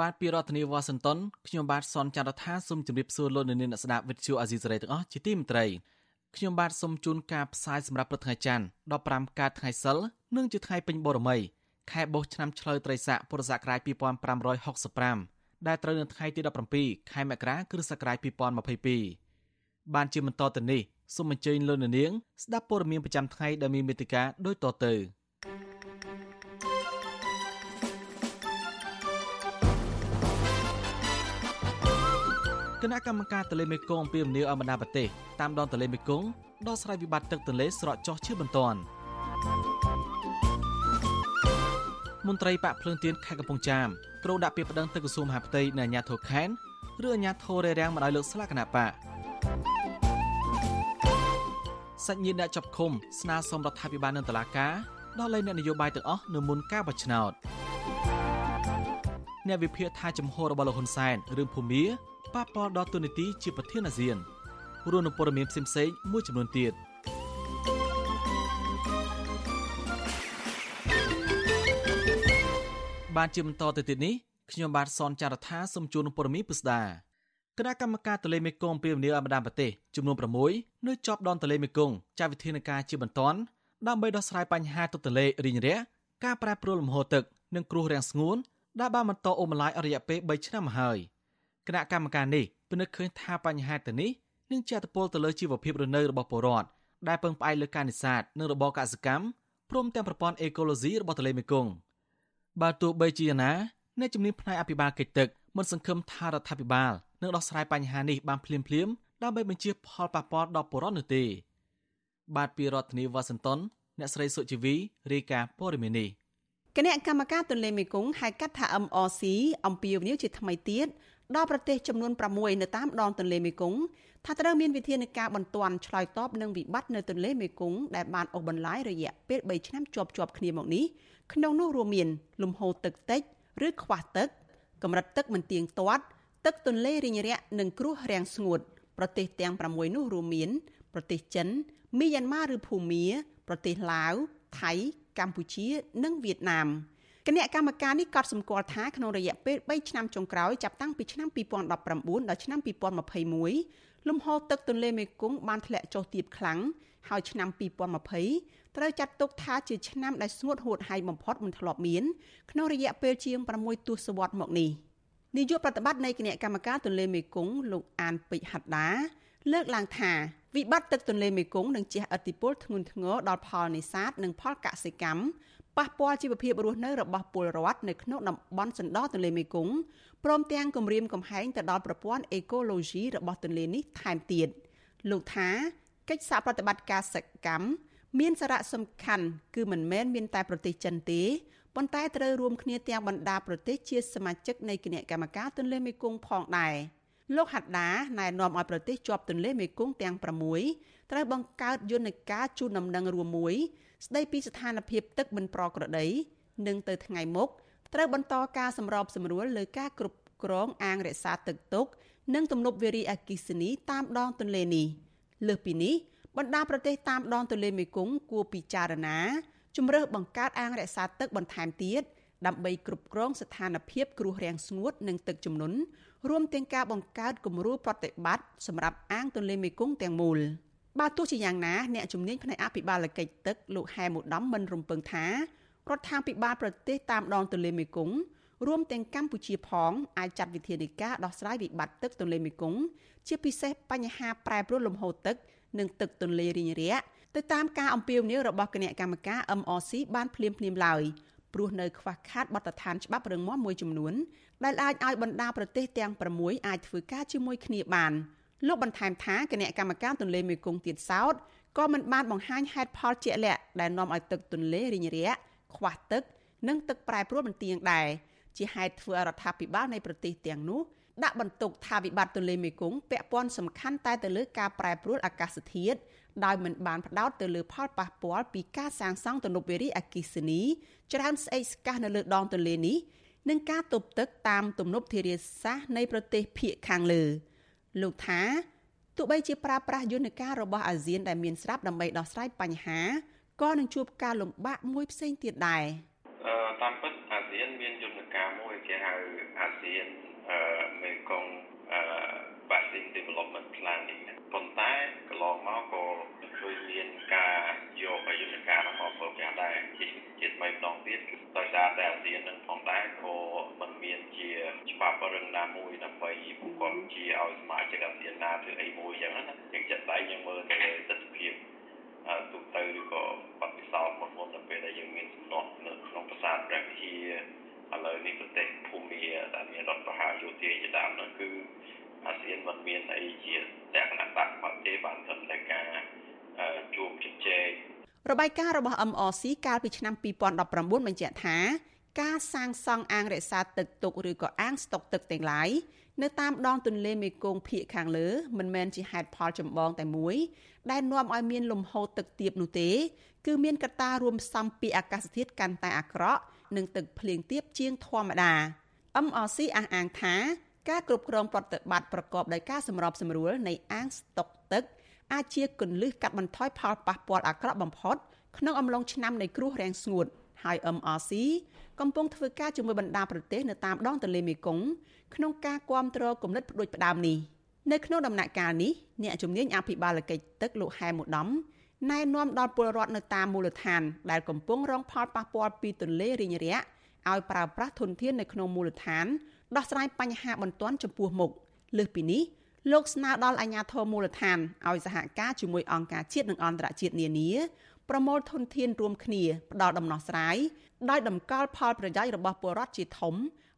បាទពីរដ្ឋធានីវ៉ាស៊ីនតោនខ្ញុំបាទសនចាររថាសូមជម្រាបសួរលោកអ្នកនាងអ្នកស្ដាប់វិទ្យុអាស៊ីសេរីទាំងអស់ជាទីមេត្រីខ្ញុំបាទសូមជូនការផ្សាយសម្រាប់ព្រឹកថ្ងៃច័ន្ទ15កើតថ្ងៃសិលនិងជាថ្ងៃពេញបូរមីខែបុស្សឆ្នាំឆ្លូវត្រីស័កពុរសករាជ2565ដែលត្រូវនៅថ្ងៃទី17ខែមករាគ្រិស្តសករាជ2022បានជាបន្តទៅនេះសូមអញ្ជើញលោកអ្នកនាងស្ដាប់ព័ត៌មានប្រចាំថ្ងៃដែលមានមេតិការដូចតទៅ គណៈកម្មការទន្លេមេគង្គពីមនីអមដាប្រទេសតាមដងទន្លេមេគង្គដោះស្រាយវិបត្តិទឹកទន្លេស្រកចុះជាបន្ទាន់មន្ត្រីបាក់ភ្លើងទៀនខេត្តកំពង់ចាមក្រុងដាក់ពាក្យប្តឹងទៅក្រសួងមហាផ្ទៃនៅអាជ្ញាធរខេត្តឬអាជ្ញាធររារាំងមិនឲ្យលើកស្លាកគណៈបកសាច់ញាតិអ្នកចាប់ឃុំស្នើសុំរដ្ឋាភិបាលនិងតុលាការដល់លែងអ្នកនយោបាយទាំងអស់នៅមុនការបោះឆ្នោតអ្នកវិភាគថាចំហររបស់លោកហ៊ុនសែនរឿងភូមា ប៉ះពាល់ដល់ទូនីតិជាប្រធានអាស៊ានរួមនឹងព័ត៌មានផ្សេងៗមួយចំនួនទៀតបានជាបន្តទៅទៀតនេះខ្ញុំបាទសនចាររថាសូមជួនព័ត៌មានពិស្ដាគណៈកម្មការទន្លេមេគង្គពីវិនិយោគអមដាប្រទេសចំនួន6នៅជាប់ដនទន្លេមេគង្គចាត់វិធានការជាបន្ទាន់ដើម្បីដោះស្រាយបញ្ហាទឹកទន្លេរីងរាក់ការប្រែប្រួលលំហូរទឹកនិងគ្រោះរាំងស្ងួនដែលបានបន្តអូម្លាយអស់រយៈពេល3ឆ្នាំមកហើយ គណៈកម្មការនេះពិនិត្យឃើញថាបញ្ហាទៅនេះនឹងជាអត្តពលទៅលើជីវភាពរស់នៅរបស់ពលរដ្ឋដែលពឹងផ្អែកលើការនេសាទនិងរបរកសិកម្មព្រមទាំងប្រព័ន្ធអេកូឡូស៊ីរបស់ទន្លេមេគង្គបើទោះបីជាយ៉ាងណាអ្នកជំនាញផ្នែកអភិបាលកិច្ចទឹកមិនសង្ឃឹមថារដ្ឋាភិបាលនឹងដោះស្រាយបញ្ហានេះបានភ្លាមៗដើម្បីបញ្ជាផលប៉ះពាល់ដល់ពលរដ្ឋនោះទេ បាទពីរដ្ឋធានីវ៉ាស៊ីនតោនអ្នកស្រីសុជីវីរាយការណ៍ព័ត៌មាននេះគណៈកម្មការទន្លេមេគង្គហៅកាត់ថា MRC អំពាវនាវជាថ្មីទៀត ដល់ប្រទេសចំនួន6នៅតាមដងទន្លេមេគង្គថាត្រូវមានវិធានការបន្ទាន់ឆ្លើយតបនឹងវិបត្តិនៅទន្លេមេគង្គដែលបានអូសបន្លាយរយៈពេល3ឆ្នាំជាប់ជាប់គ្នាមកនេះក្នុងនោះរួមមាន លំហូរទឹកតិចឬខ្វះទឹកកម្រិតទឹកមិនទៀងទាត់ទឹកទន្លេរីងរាក់និងគ្រោះរាំងស្ងួតប្រទេសទាំង6នោះរួមមាន ប្រទេសចិនមីយ៉ាន់ម៉ាឬភូមា ប្រទេសឡាវថៃកម្ពុជា និងវៀតណាម គណៈកម្មការនេះក៏សម្គាល់ថាក្នុងរយៈពេល3ឆ្នាំចុងក្រោយចាប់តាំងពីឆ្នាំ2019ដល់ឆ្នាំ2021លំហូរទឹកទន្លេមេគង្គបានធ្លាក់ចុះទាបខ្លាំងហើយឆ្នាំ2020ត្រូវចាត់ទុកថាជាឆ្នាំដែលស្ងួតហួតហែងបំផុតមិនធ្លាប់មានក្នុងរយៈពេលជាង6ទសវត្សរ៍មកនេះនាយកប្រតិបត្តិនៃគណៈកម្មការទន្លេមេគង្គលោកអានពេជ្រហត្តាលើកឡើងថាវិបត្តិទឹកទន្លេមេគង្គនឹងជះឥទ្ធិពលធ្ងន់ធ្ងរដល់ផលនេសាទនិងផលកសិកម្ម ប៉ះពាល់ជីវភាពរស់នៅរបស់ពលរដ្ឋនៅក្នុងតំបន់សណ្ដោទន្លេមេគង្គព្រមទាំងគម្រាមកំហែងទៅដល់ប្រព័ន្ធអេកូឡូស៊ីរបស់ទន្លេនេះថែមទៀតលោកថាកិច្ចសហប្រតិបត្តិការសកម្មមានសារៈសំខាន់គឺមិនមែនមានតែប្រទេសចិនទេប៉ុន្តែត្រូវរួមគ្នាទាំងបណ្ដាប្រទេសជាសមាជិកនៃគណៈកម្មការទន្លេមេគង្គផងដែរលោកហាត់ដាណែនាំឲ្យប្រទេសជាប់ទន្លេមេគង្គទាំង6ត្រូវបង្កើតយន្តការជូនដំណឹងរួមមួយ ស្ដីពីស្ថានភាពទឹកមិនប្រក្រតីនិងទៅថ្ងៃមុខត្រូវបន្តការសម្របសម្រួលលើការគ្រប់គ្រងអាងរក្សាទឹកទុក និងទំនប់វារីអគ្គិសនីតាមដងទន្លេនេះលើសពីនេះបណ្ដាប្រទេសតាមដងទន្លេមេគង្គគួរពិចារណាជំរើសបង្កើតអាងរក្សាទឹកបន្ថែមទៀតដើម្បីគ្រប់គ្រងស្ថានភាពគ្រោះរាំងស្ងួតនិងទឹកជំនន់រួមទាំងការបង្កើតគំរូប្រតិបត្តិសម្រាប់អាងទន្លេមេគង្គទាំងមូល បើទោះជាយ៉ាងណាអ្នកជំនាញផ្នែកអភិបាលកិច្ចទឹកលោកហែមឧត្តមមិនរំពឹងថារដ្ឋាភិបាលប្រទេសតាមដងទន្លេមេគង្គរួមទាំងកម្ពុជាផងអាចចាត់វិធានការដោះស្រាយវិបត្តិទឹកទន្លេមេគង្គជាពិសេសបញ្ហាប្រែប្រួលលំហូរទឹកនិងទឹកទន្លេរីងរាក់ទៅតាមការអំពាវនាវរបស់គណៈកម្មការ MRC បានភ្លាមភ្លាមឡើយព្រោះនៅខ្វះខាតបទដ្ឋានច្បាប់រឹងមាំមួយចំនួនដែលអាចឲ្យបណ្ដាប្រទេសទាំង6អាចធ្វើការជាមួយគ្នាបាន លោកបន្ថែមថាគណៈកម្មការទន្លេមេគង្គទៀតសោតក៏មិនបានបង្ហាញហេតុផលជាក់លាក់ដែលនាំឲ្យទឹកទន្លេរីងរាក់ខ្វះទឹក និងទឹកប្រែប្រួលមិនទៀងដែរជាហេតុធ្វើឲ្យរដ្ឋាភិបាលនៃប្រទេសទាំងនោះដាក់បន្ទុកថាវិបត្តិទន្លេមេគង្គពាក់ព័ន្ធសំខាន់តែទៅលើការប្រែប្រួលអាកាសធាតុដោយមិនបានផ្ដោតទៅលើផលប៉ះពាល់ពីការសាងសង់ទំនប់វារីអគ្គិសនីច្រើនស្អេកស្កះនៅលើដងទន្លេនេះនិងការទប់ទឹកតាមទំនប់ធារាសាស្ត្រនៃប្រទេសភៀកខាងលើ លោកថាទោះបីជាប្រើប្រាស់យន្តការរបស់អាស៊ានដែលមានស្រាប់ដើម្បីដោះស្រាយបញ្ហាក៏នឹងជួបការលំបាកមួយផ្សេងទៀតដែរតាមពិតអាស៊ានមានយន្តការមួយគេហៅអាស៊ានមេ យោធាជាដើមនោះគឺអាស៊ានមិនមានអីជាលក្ខណៈដាក់មកទេបានត្រឹមតែការជួបជជែករបាយការណ៍របស់ MRC កាលពីឆ្នាំ2019បញ្ជាក់ថាការសាងសង់អាងរក្សាទឹកទុកឬក៏អាងស្តុកទឹកទាំងឡាយនៅតាមដងទន្លេមេគង្គភាគខាងលើមិនមែនជាហេតុផលចម្បងតែមួយ ដែលនាំឲ្យមានលំហូរទឹកទាបនោះទេ គឺមានកត្តារួមផ្សំពីអាកាសធាតុកាន់តែអាក្រក់និងទឹកភ្លៀងទាបជាងធម្មតា MRC អះអាងថាការគ្រប់គ្រងប្រតិបត្តិប្រកបដោយការសម្របសម្រួលនៃអាងស្តុកទឹកអាចជាគន្លឹះកាត់បន្ថយផលប៉ះពាល់អាក្រក់បំផុតក្នុងអំឡុងឆ្នាំនៃគ្រោះរាំងស្ងួតហើយ MRC កំពុងធ្វើការជាមួយបណ្ដាប្រទេសនៅតាមដងទន្លេមេគង្គក្នុងការគ្រប់គ្រងគំនិតផ្ដួចផ្ដើមនេះនៅក្នុងដំណាក់កាលនេះអ្នកជំនាញអភិបាលកិច្ចទឹកលោកហែមឧត្តមណែនាំដល់ពលរដ្ឋនៅតាមមូលដ្ឋានដែលកំពុងរងផលប៉ះពាល់ពីទន្លេរីងរាក់ ឲ្យប្រើប្រាស់ធនធាននៅក្នុងមូលដ្ឋានដោះស្រាយបញ្ហាបន្ទាន់ចំពោះមុខលើសពីនេះលោកស្នើដល់អាជ្ញាធរមូលដ្ឋានឲ្យសហការជាមួយអង្គការជាតិនិងអន្តរជាតិនានាប្រមូលធនធានរួមគ្នាផ្ដល់ដំណោះស្រាយដោយតម្កល់ផលប្រយោជន៍របស់ពលរដ្ឋជាធំ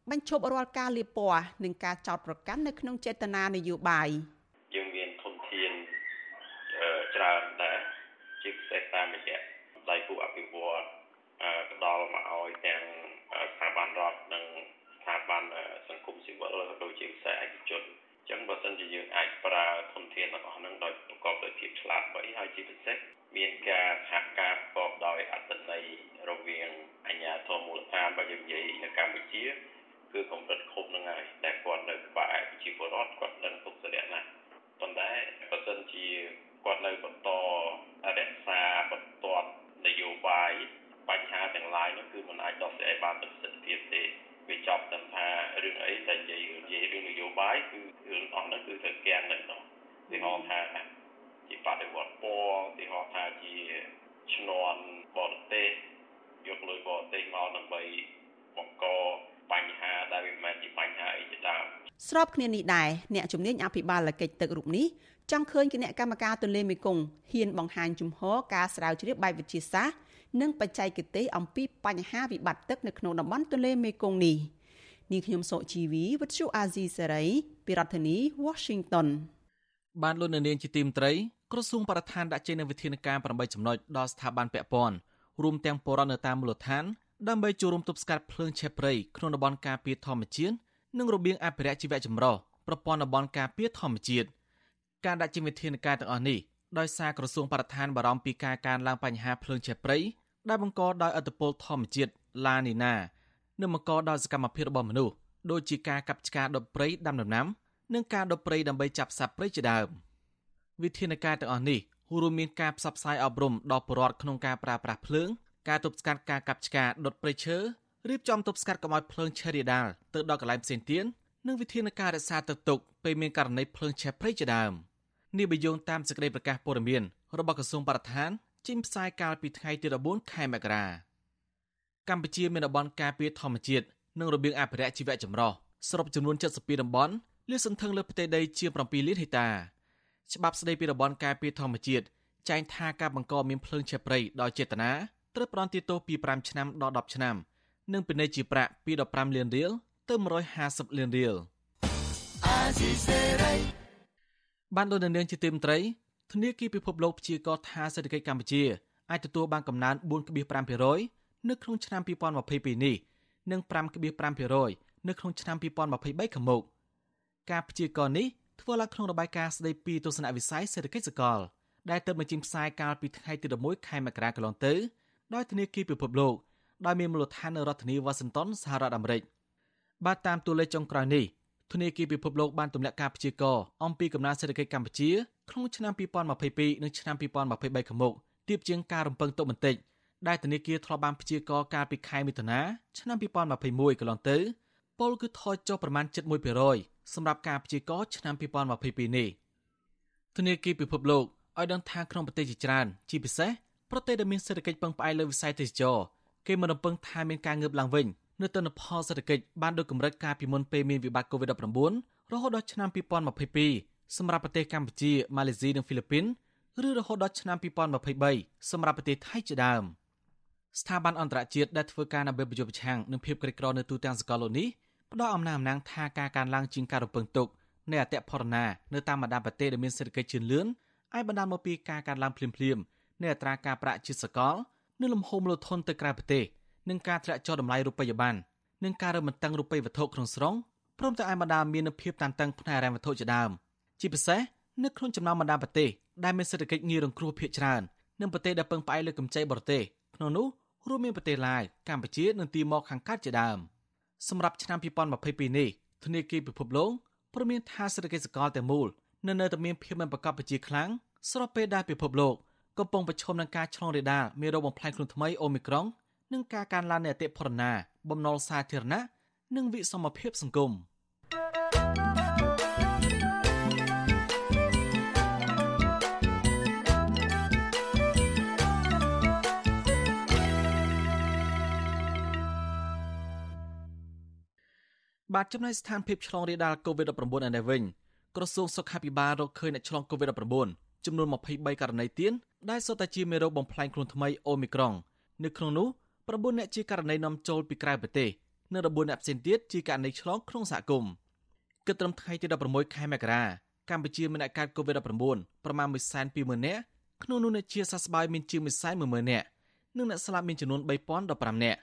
បញ្ឈប់រាល់ការលាបពណ៌និងការចោទប្រកាន់នៅក្នុងចេតនានយោបាយយើងមានធនធានច្រើនដែរជាពិសេសតាមរយៈដៃគូអភិវឌ្ឍផ្ដល់មកឲ្យទាំង ស្ថាប័នរដ្ឋនិងស្ថាប័នសង្គមស៊ីវិលក៏ដូចជាខ្សែឯកជនអញ្ចឹងបើសិនជាយើងអាចប្រើធនធានទាំងអស់ហ្នឹងដោយប្រកបដោយភាពឆ្លាតវៃហើយជាពិសេសមានការសហការប្រកបដោយអត្ថន័យរវាងអាជ្ញាធរមូលដ្ឋានបើយើងនិយាយនៅកម្ពុជាគឺកម្រិតខុបនឹងហើយដែលគាត់នៅក្បែរប្រជាពលរដ្ឋគាត់នឹងទុកសរៈណាស់ប៉ុន្តែបើសិនជាគាត់នៅបន្តរក្សាបន្តនយោបាយ បញ្ហាទាំងឡាយនោះគឺមិនអាចដោះស្រាយបានប្រសិទ្ធភាពទេវាចប់តាមថារឿងអីតែនិយាយនិយាយរឿងនយោបាយគឺរឿងអស់នោះគឺត្រូវកៀងនៅនោះទីហោថាជាបដិវត្តពណ៌ទីហោថាជាឈ្នន់បរទេសយកលុយបរទេសមកដើម្បីបង្កបញ្ហាដែលវាមិនមែនជាបញ្ហាអីជាដើមស្របគ្នានេះដែរអ្នកជំនាញអភិបាលកិច្ចទឹករូបនេះចង់ឃើញគណៈកម្មការទន្លេមេគង្គហ៊ានបង្ហាញជំហរការស្រាវជ្រាវបែបវិទ្យាសាស្ត្រ និងបច្ចេកទេសអំពីបញ្ហាវិបត្តិទឹកនៅក្នុងតំបន់ទន្លេមេគង្គនេះនាងខ្ញុំសុជីវីវិទ្យុអាស៊ីសេរីពីរដ្ឋធានី Washington បានលោកនាងជាទីមត្រីក្រសួងបរិស្ថានដាក់ចេញនូវវិធានការ8ចំណុចដល់ស្ថាប័នពាក់ព័ន្ធរួមទាំងបរិវត្តនៅតាមមូលដ្ឋានដើម្បីចូលរួមទប់ស្កាត់ភ្លើងឆេះព្រៃក្នុងតំបន់ការពារធម្មជាតិនិងរបៀងអភិរក្សជីវៈចម្រុះប្រព័ន្ធតំបន់ការពារធម្មជាតិការដាក់ចេញវិធានការទាំងអស់នេះ ដោយសារក្រសួងបរិស្ថានបារម្ភពីការកើនឡើងបញ្ហាភ្លើងឆេះព្រៃដែលបង្កដោយឥទ្ធិពលធម្មជាតិឡានីណានិងបង្កដោយសកម្មភាពរបស់មនុស្សដូចជាការកាប់ឆ្ការដុតព្រៃដាំដំណាំនិងការដុតព្រៃដើម្បីចាប់សត្វព្រៃជាដើមវិធានការទាំងអស់នេះរួមមានការផ្សព្វផ្សាយអប់រំដល់ប្រជាពលរដ្ឋក្នុងការប្រើប្រាស់ភ្លើងការទប់ស្កាត់ការកាប់ឆ្ការដុតព្រៃឈើរៀបចំទប់ស្កាត់កុំឲ្យភ្លើងឆេះរាលដាលទៅដល់កន្លែងផ្សេងទៀតនិងវិធានការរក្សាទឹកទុកពេលមានករណីភ្លើងឆេះព្រៃជាដើម នេះបញ្យងតាមសេចក្តីប្រកាសព័ត៌មានរបស់ក្រសួងបរិស្ថានចេញផ្សាយកាលពីថ្ងៃទី14ខែមករាកម្ពុជាមានតំបន់ការពារធម្មជាតិនិងរបៀងអភិរក្សជីវៈចម្រុះសរុបចំនួន72តំបន់លាតសន្ធឹងលើផ្ទៃដីជាង7លានហិកតាច្បាប់ស្តីពីតំបន់ការពារធម្មជាតិចែងថាការបង្កមានភ្លើងឆេះព្រៃដោយចេតនាត្រូវផ្ដន្ទាទោសពី5ឆ្នាំដល់10ឆ្នាំនិងពិន័យជាប្រាក់ពី15លានរៀលទៅ150លានរៀល បានដោយនាងជាទីមត្រីធនាគារពិភពលោកព្យាករណ៍ថាសេដ្ឋកិច្ចកម្ពុជាអាចទទួលបានកំណើន4.5%នៅក្នុងឆ្នាំ2022នេះនិង5.5%នៅក្នុងឆ្នាំ2023ខាងមុខការព្យាករណ៍នេះធ្វើឡើងក្នុងរបាយការណ៍ស្តីពីទស្សនវិស័យសេដ្ឋកិច្ចសកលដែលទើបបញ្ចេញផ្សាយកាលពីថ្ងៃទី11ខែមករាកន្លងទៅដោយធនាគារពិភពលោកដោយមានមូលដ្ឋាននៅរដ្ឋធានីវ៉ាស៊ីនតោនសហរដ្ឋអាមេរិកបាទតាមតួលេខចុងក្រោយនេះ ធនាគារពិភពលោកបានទម្លាក់ការព្យាករណ៍អំពីកំណើនសេដ្ឋកិច្ចកម្ពុជាក្នុងឆ្នាំ2022និងឆ្នាំ2023ខាងមុខទៀបជាងការរំពឹងទុកបន្តិចដែលធនាគារធ្លាប់បានព្យាករណ៍កាលពីខែមិថុនាឆ្នាំ2021កន្លងទៅពលគឺថយចុះប្រមាណ7.1%សម្រាប់ការព្យាករណ៍ឆ្នាំ2022នេះធនាគារពិភពលោកឲ្យដឹងថាក្នុងប្រទេសជាច្រើនជាពិសេសប្រទេសដែលមានសេដ្ឋកិច្ចពឹងផ្អែកលើវិស័យទេសចរគេមិនរំពឹងថាមានការងើបឡើងវិញ នៅទិន្នផលសេដ្ឋកិច្ចបានដូចកម្រិតកាលពីមុនពេលមានវិបត្តិ COVID-19 រហូតដល់ឆ្នាំ2022សម្រាប់ប្រទេសកម្ពុជាម៉ាឡេស៊ីនិងហ្វីលីពីនឬរហូតដល់ឆ្នាំ2023សម្រាប់ប្រទេសថៃជាដើមស្ថាប័នអន្តរជាតិដែលធ្វើការដើម្បីប្រយុទ្ធប្រឆាំងនឹងភាពក្រីក្រនៅទូទាំងសកលលោកនេះផ្ដល់អំណះអំណាងថាការកើនឡើងជាងការរំពឹងទុកនៃអតិផរណានៅតាមបណ្ដាប្រទេសដែលមានសេដ្ឋកិច្ចជឿនលឿនអាចបណ្ដាលមកពីការកើនឡើងភ្លាមៗនៃអត្រាការប្រាក់ជាសកលនិងលំហូរមូលធនទៅក្រៅប្រទេស និងការធ្លាក់ចុះតម្លៃរូបិយប័ណ្ណនិងការរឹតបន្តឹងរូបិយវត្ថុក្នុងស្រុងព្រមទាំងអាចបណ្ដាលមានភាពតានតឹងផ្នែកហិរញ្ញវត្ថុជាដើមជាពិសេសនៅក្នុងចំណោមបណ្ដាប្រទេសដែលមានសេដ្ឋកិច្ចងាយរងគ្រោះភាគច្រើននិងប្រទេសដែលពឹងផ្អែកលើកម្ចីបរទេសក្នុងនោះរួមមានប្រទេសឡាវកម្ពុជានិងទីម៉ូខាងកើតជាដើមសម្រាប់ឆ្នាំ2022នេះធនាគារពិភពលោកព្រមានថាសេដ្ឋកិច្ចសកលទាំងមូលនៅនៅតែមានភាពមិនប្រកបប្រជាខ្លាំងស្របពេលដែលពិភពលោកកំពុងប្រឈមនឹងការឆ្លងរាលដាលមានរោគបំផ្លាញខ្លួនថ្មីអូមីក្រុង និងការកើនឡើងនៃអតិផរណា បំណុលសាធារណៈនិងវិសមភាពសង្គមបាទចំណែកស្ថានភាពឆ្លងរាលដាល COVID-19 ឯនេះវិញក្រសួងសុខាភិបាលរកឃើញអ្នកឆ្លង COVID-19 ចំនួន23ករណីទៀតដែលសុទ្ធតែជាមេរោគបំផ្លាញខ្លួនថ្មីអូមីក្រុង នៅក្នុងនោះ 9អ្នកជាករណីនាំចូលពីក្រៅប្រទេសនិង14អ្នកផ្សេងទៀតជាករណីឆ្លងក្នុងសហគមន៍គិតត្រឹមថ្ងៃទី16ខែមករាកម្ពុជាមានអ្នកកើត COVID-19 ប្រមាណ120,000នាក់ក្នុងនោះអ្នកជាសះស្បើយមានជាង110,000នាក់និងអ្នកស្លាប់មានចំនួន3015នាក់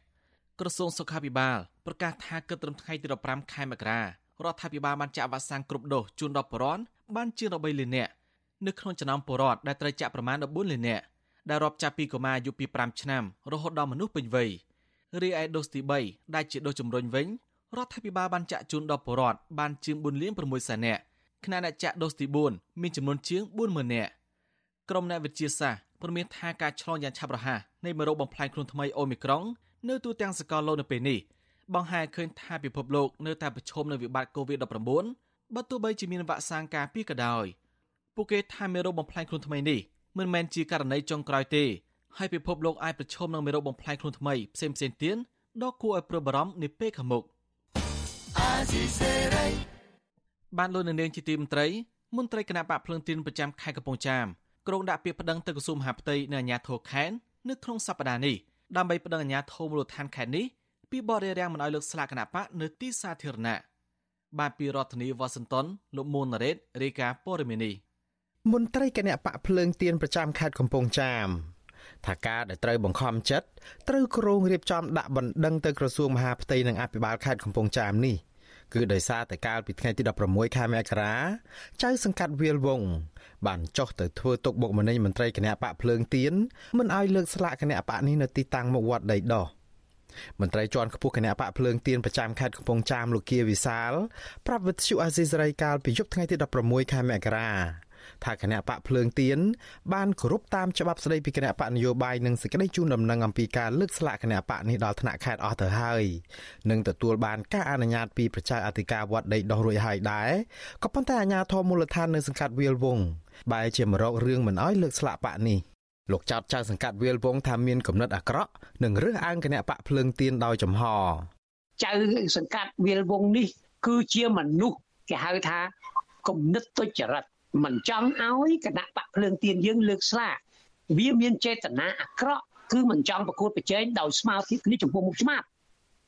ក្រសួងសុខាភិបាលប្រកាសថាគិតត្រឹមថ្ងៃទី15ខែមករារដ្ឋាភិបាលបានចាក់វ៉ាក់សាំងគ្រប់ដូសជូនដល់ប្រជាពលរដ្ឋបានជាង13លាននាក់នៅក្នុងចំណោមពលរដ្ឋដែលត្រូវចាក់ប្រមាណ14លាននាក់ ដែលរាប់ចាប់ពីកុមារអាយុពី5ឆ្នាំរហូតដល់មនុស្សពេញវ័យរីឯដូសទី3ដែលជាដូសជំរុញវិញរដ្ឋាភិបាលបានចាក់ជូនដល់ប្រជាពលរដ្ឋបានជាង4លាន6សែននាក់ខណៈអ្នកចាក់ដូសទី4មានចំនួនជាង40000នាក់ក្រុមអ្នកវិទ្យាសាស្ត្រព្រមានថាការឆ្លងយ៉ាងឆាប់រហ័សនៃមេរោគបំផ្លាញខ្លួនថ្មីអូមីក្រុងនៅទូទាំងសកលលោកនៅពេលនេះបង្ហាញឃើញថាពិភពលោកនៅតែប្រឈមនឹងវិបត្តិ COVID-19 បើទោះបីជាមានវ៉ាក់សាំងការពារក៏ដោយពួកគេថាមេរោគបំផ្លាញខ្លួនថ្មីនេះ មិនមែនជាករណីចុងក្រោយទេហើយពិភពលោកអាចប្រឈមនឹងមេរោគបំផ្លាញខ្លួនថ្មីផ្សេងៗទៀតដ៏គួរឲ្យព្រួយបារម្ភនាពេលខាងមុខបានលោកនាងជាទីមន្ត្រីមន្ត្រីគណៈបកភ្លើងទីនប្រចាំខេត្តកំពង់ចាមក្រុងដាក់ពាក្យប្តឹងទៅក្រសួងមហាផ្ទៃនៅអាជ្ញាធរខេត្តនៅក្នុងសប្តាហ៍នេះដើម្បីប្តឹងអាជ្ញាធរមូលដ្ឋានខេត្តនេះពីបរិយារាំងមិនឲ្យលើកស្លាកគណៈបកនៅទីសាធារណៈបាទពីរដ្ឋធានីវ៉ាស៊ីនតោនលោកមួនណារ៉េតរាយការណ៍ព័ត៌មាននេះ មន្ត្រីគណៈបកភ្លើងទៀនប្រចាំខេត្តកំពង់ចាមថាការដែលត្រូវបង្ខំចិត្តត្រូវគ្រងរៀបចំដាក់បណ្ដឹងទៅក្រសួងមហាផ្ទៃនិងអភិបាលខេត្តកំពង់ចាមនេះគឺដោយសារតែកាលពីថ្ងៃទី16ខែមករាចៅសង្កាត់វាលវងបានចុះទៅធ្វើទុកបុកម្នេញមន្ត្រីគណៈបកភ្លើងទៀនមិនឲ្យលើកស្លាកគណៈបកនេះនៅទីតាំងមុខវត្តដីដោះមន្ត្រីជាន់ខ្ពស់គណៈបកភ្លើងទៀនប្រចាំខេត្តកំពង់ចាមលោកគៀវិសាលប្រាប់វិទ្យុអាស៊ីសេរីកាលពីយប់ថ្ងៃទី16ខែមករា ថាគណៈបកភ្លើងទៀនបានគោរពតាមច្បាប់ស្តីពីគណៈបកនយោបាយនិងសេចក្តីជូនដំណឹងអំពីការលើកស្លាកគណៈបកនេះដល់ថ្នាក់ខេត្តអស់ទៅហើយនិងទទួលបានការអនុញ្ញាតពីប្រជាអធិការវត្តដីដោះរួចហើយដែរក៏ប៉ុន្តែអាជ្ញាធរមូលដ្ឋាននៅសង្កាត់វាលវងបែរជាមករករឿងមិនអោយលើកស្លាកបកនេះលោកចោតចៅសង្កាត់វាលវងថាមានគំនិតអាក្រក់និងរើសអើងគណៈបកភ្លើងទៀនដោយចំហចៅសង្កាត់វាលវងនេះ គឺជាមនុស្សគេហៅថាគំនិតទុច្ចរិត មិនចង់ឲ្យគណៈបកភ្លើងទៀនយើងលើកស្លាកវាមានចេតនាអាក្រក់គឺមិនចង់ប្រកួតប្រជែងដោយស្មារតីគ្នាចំពោះមុខច្បាប់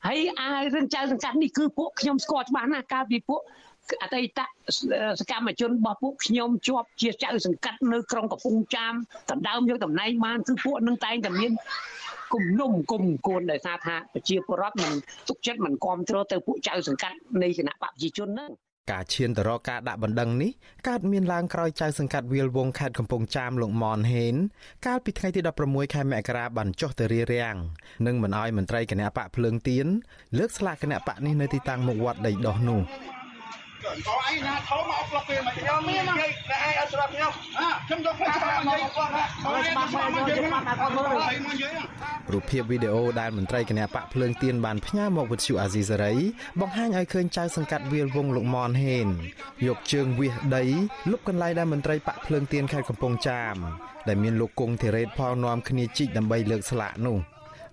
ហើយអារឿងចៅសង្កាត់នេះគឺពួកខ្ញុំស្គាល់ច្បាស់ណាស់កាលពីពួកអតីតសកម្មជនរបស់ពួកខ្ញុំជាប់ជាចៅសង្កាត់នៅក្រុងកំពង់ចាមដណ្ដើមយកតំណែងបានគឺពួកនឹងតែងតែមានគំនុំគុំគួនដោយសារថាប្រជាពលរដ្ឋមិនទុកចិត្តមិនគ្រប់គ្រងទៅពួកចៅសង្កាត់នៃគណៈបព្វជិជនហ្នឹង ការឈានទៅរកការដាក់បណ្ដឹងនេះកើតមានឡើងក្រោយចៅសង្កាត់វាលវងខេត្តកំពង់ចាមលោកមនហេនកាលពីថ្ងៃទី16ខែមករាបានចុះទៅរារាំងនិងមិនអោយមន្ត្រីគណៈបកភ្លើងទៀនលើកស្លាកគណៈបកនេះនៅទីតាំងមុខវត្តដីដោះនោះ ក៏ឯងណាធំមកផ្លុកពេលមកខ្ញុំមាននិយាយតែឯងអត់ស្រាប់ខ្ញុំខ្ញុំយកផ្លាស់មកមកគាត់ណាមកមកមកនិយាយមកគាត់មើលរូបភាពវីដេអូដែលមន្ត្រីគណៈបកភ្លើងទៀនបានផ្ញើមកវិទ្យុអាស៊ីសេរីបង្ហាញឲ្យឃើញចៅសង្កាត់វាលវងលោកមនហេនយកជើងវាសដីលុបកន្លែងដែលមន្ត្រីបកភ្លើងទៀនខេត្តកំពង់ចាមដែលមានលោកគង់ធីរ៉េតផលនាំគ្នាជីកដើម្បីលើកស្លាកនោះ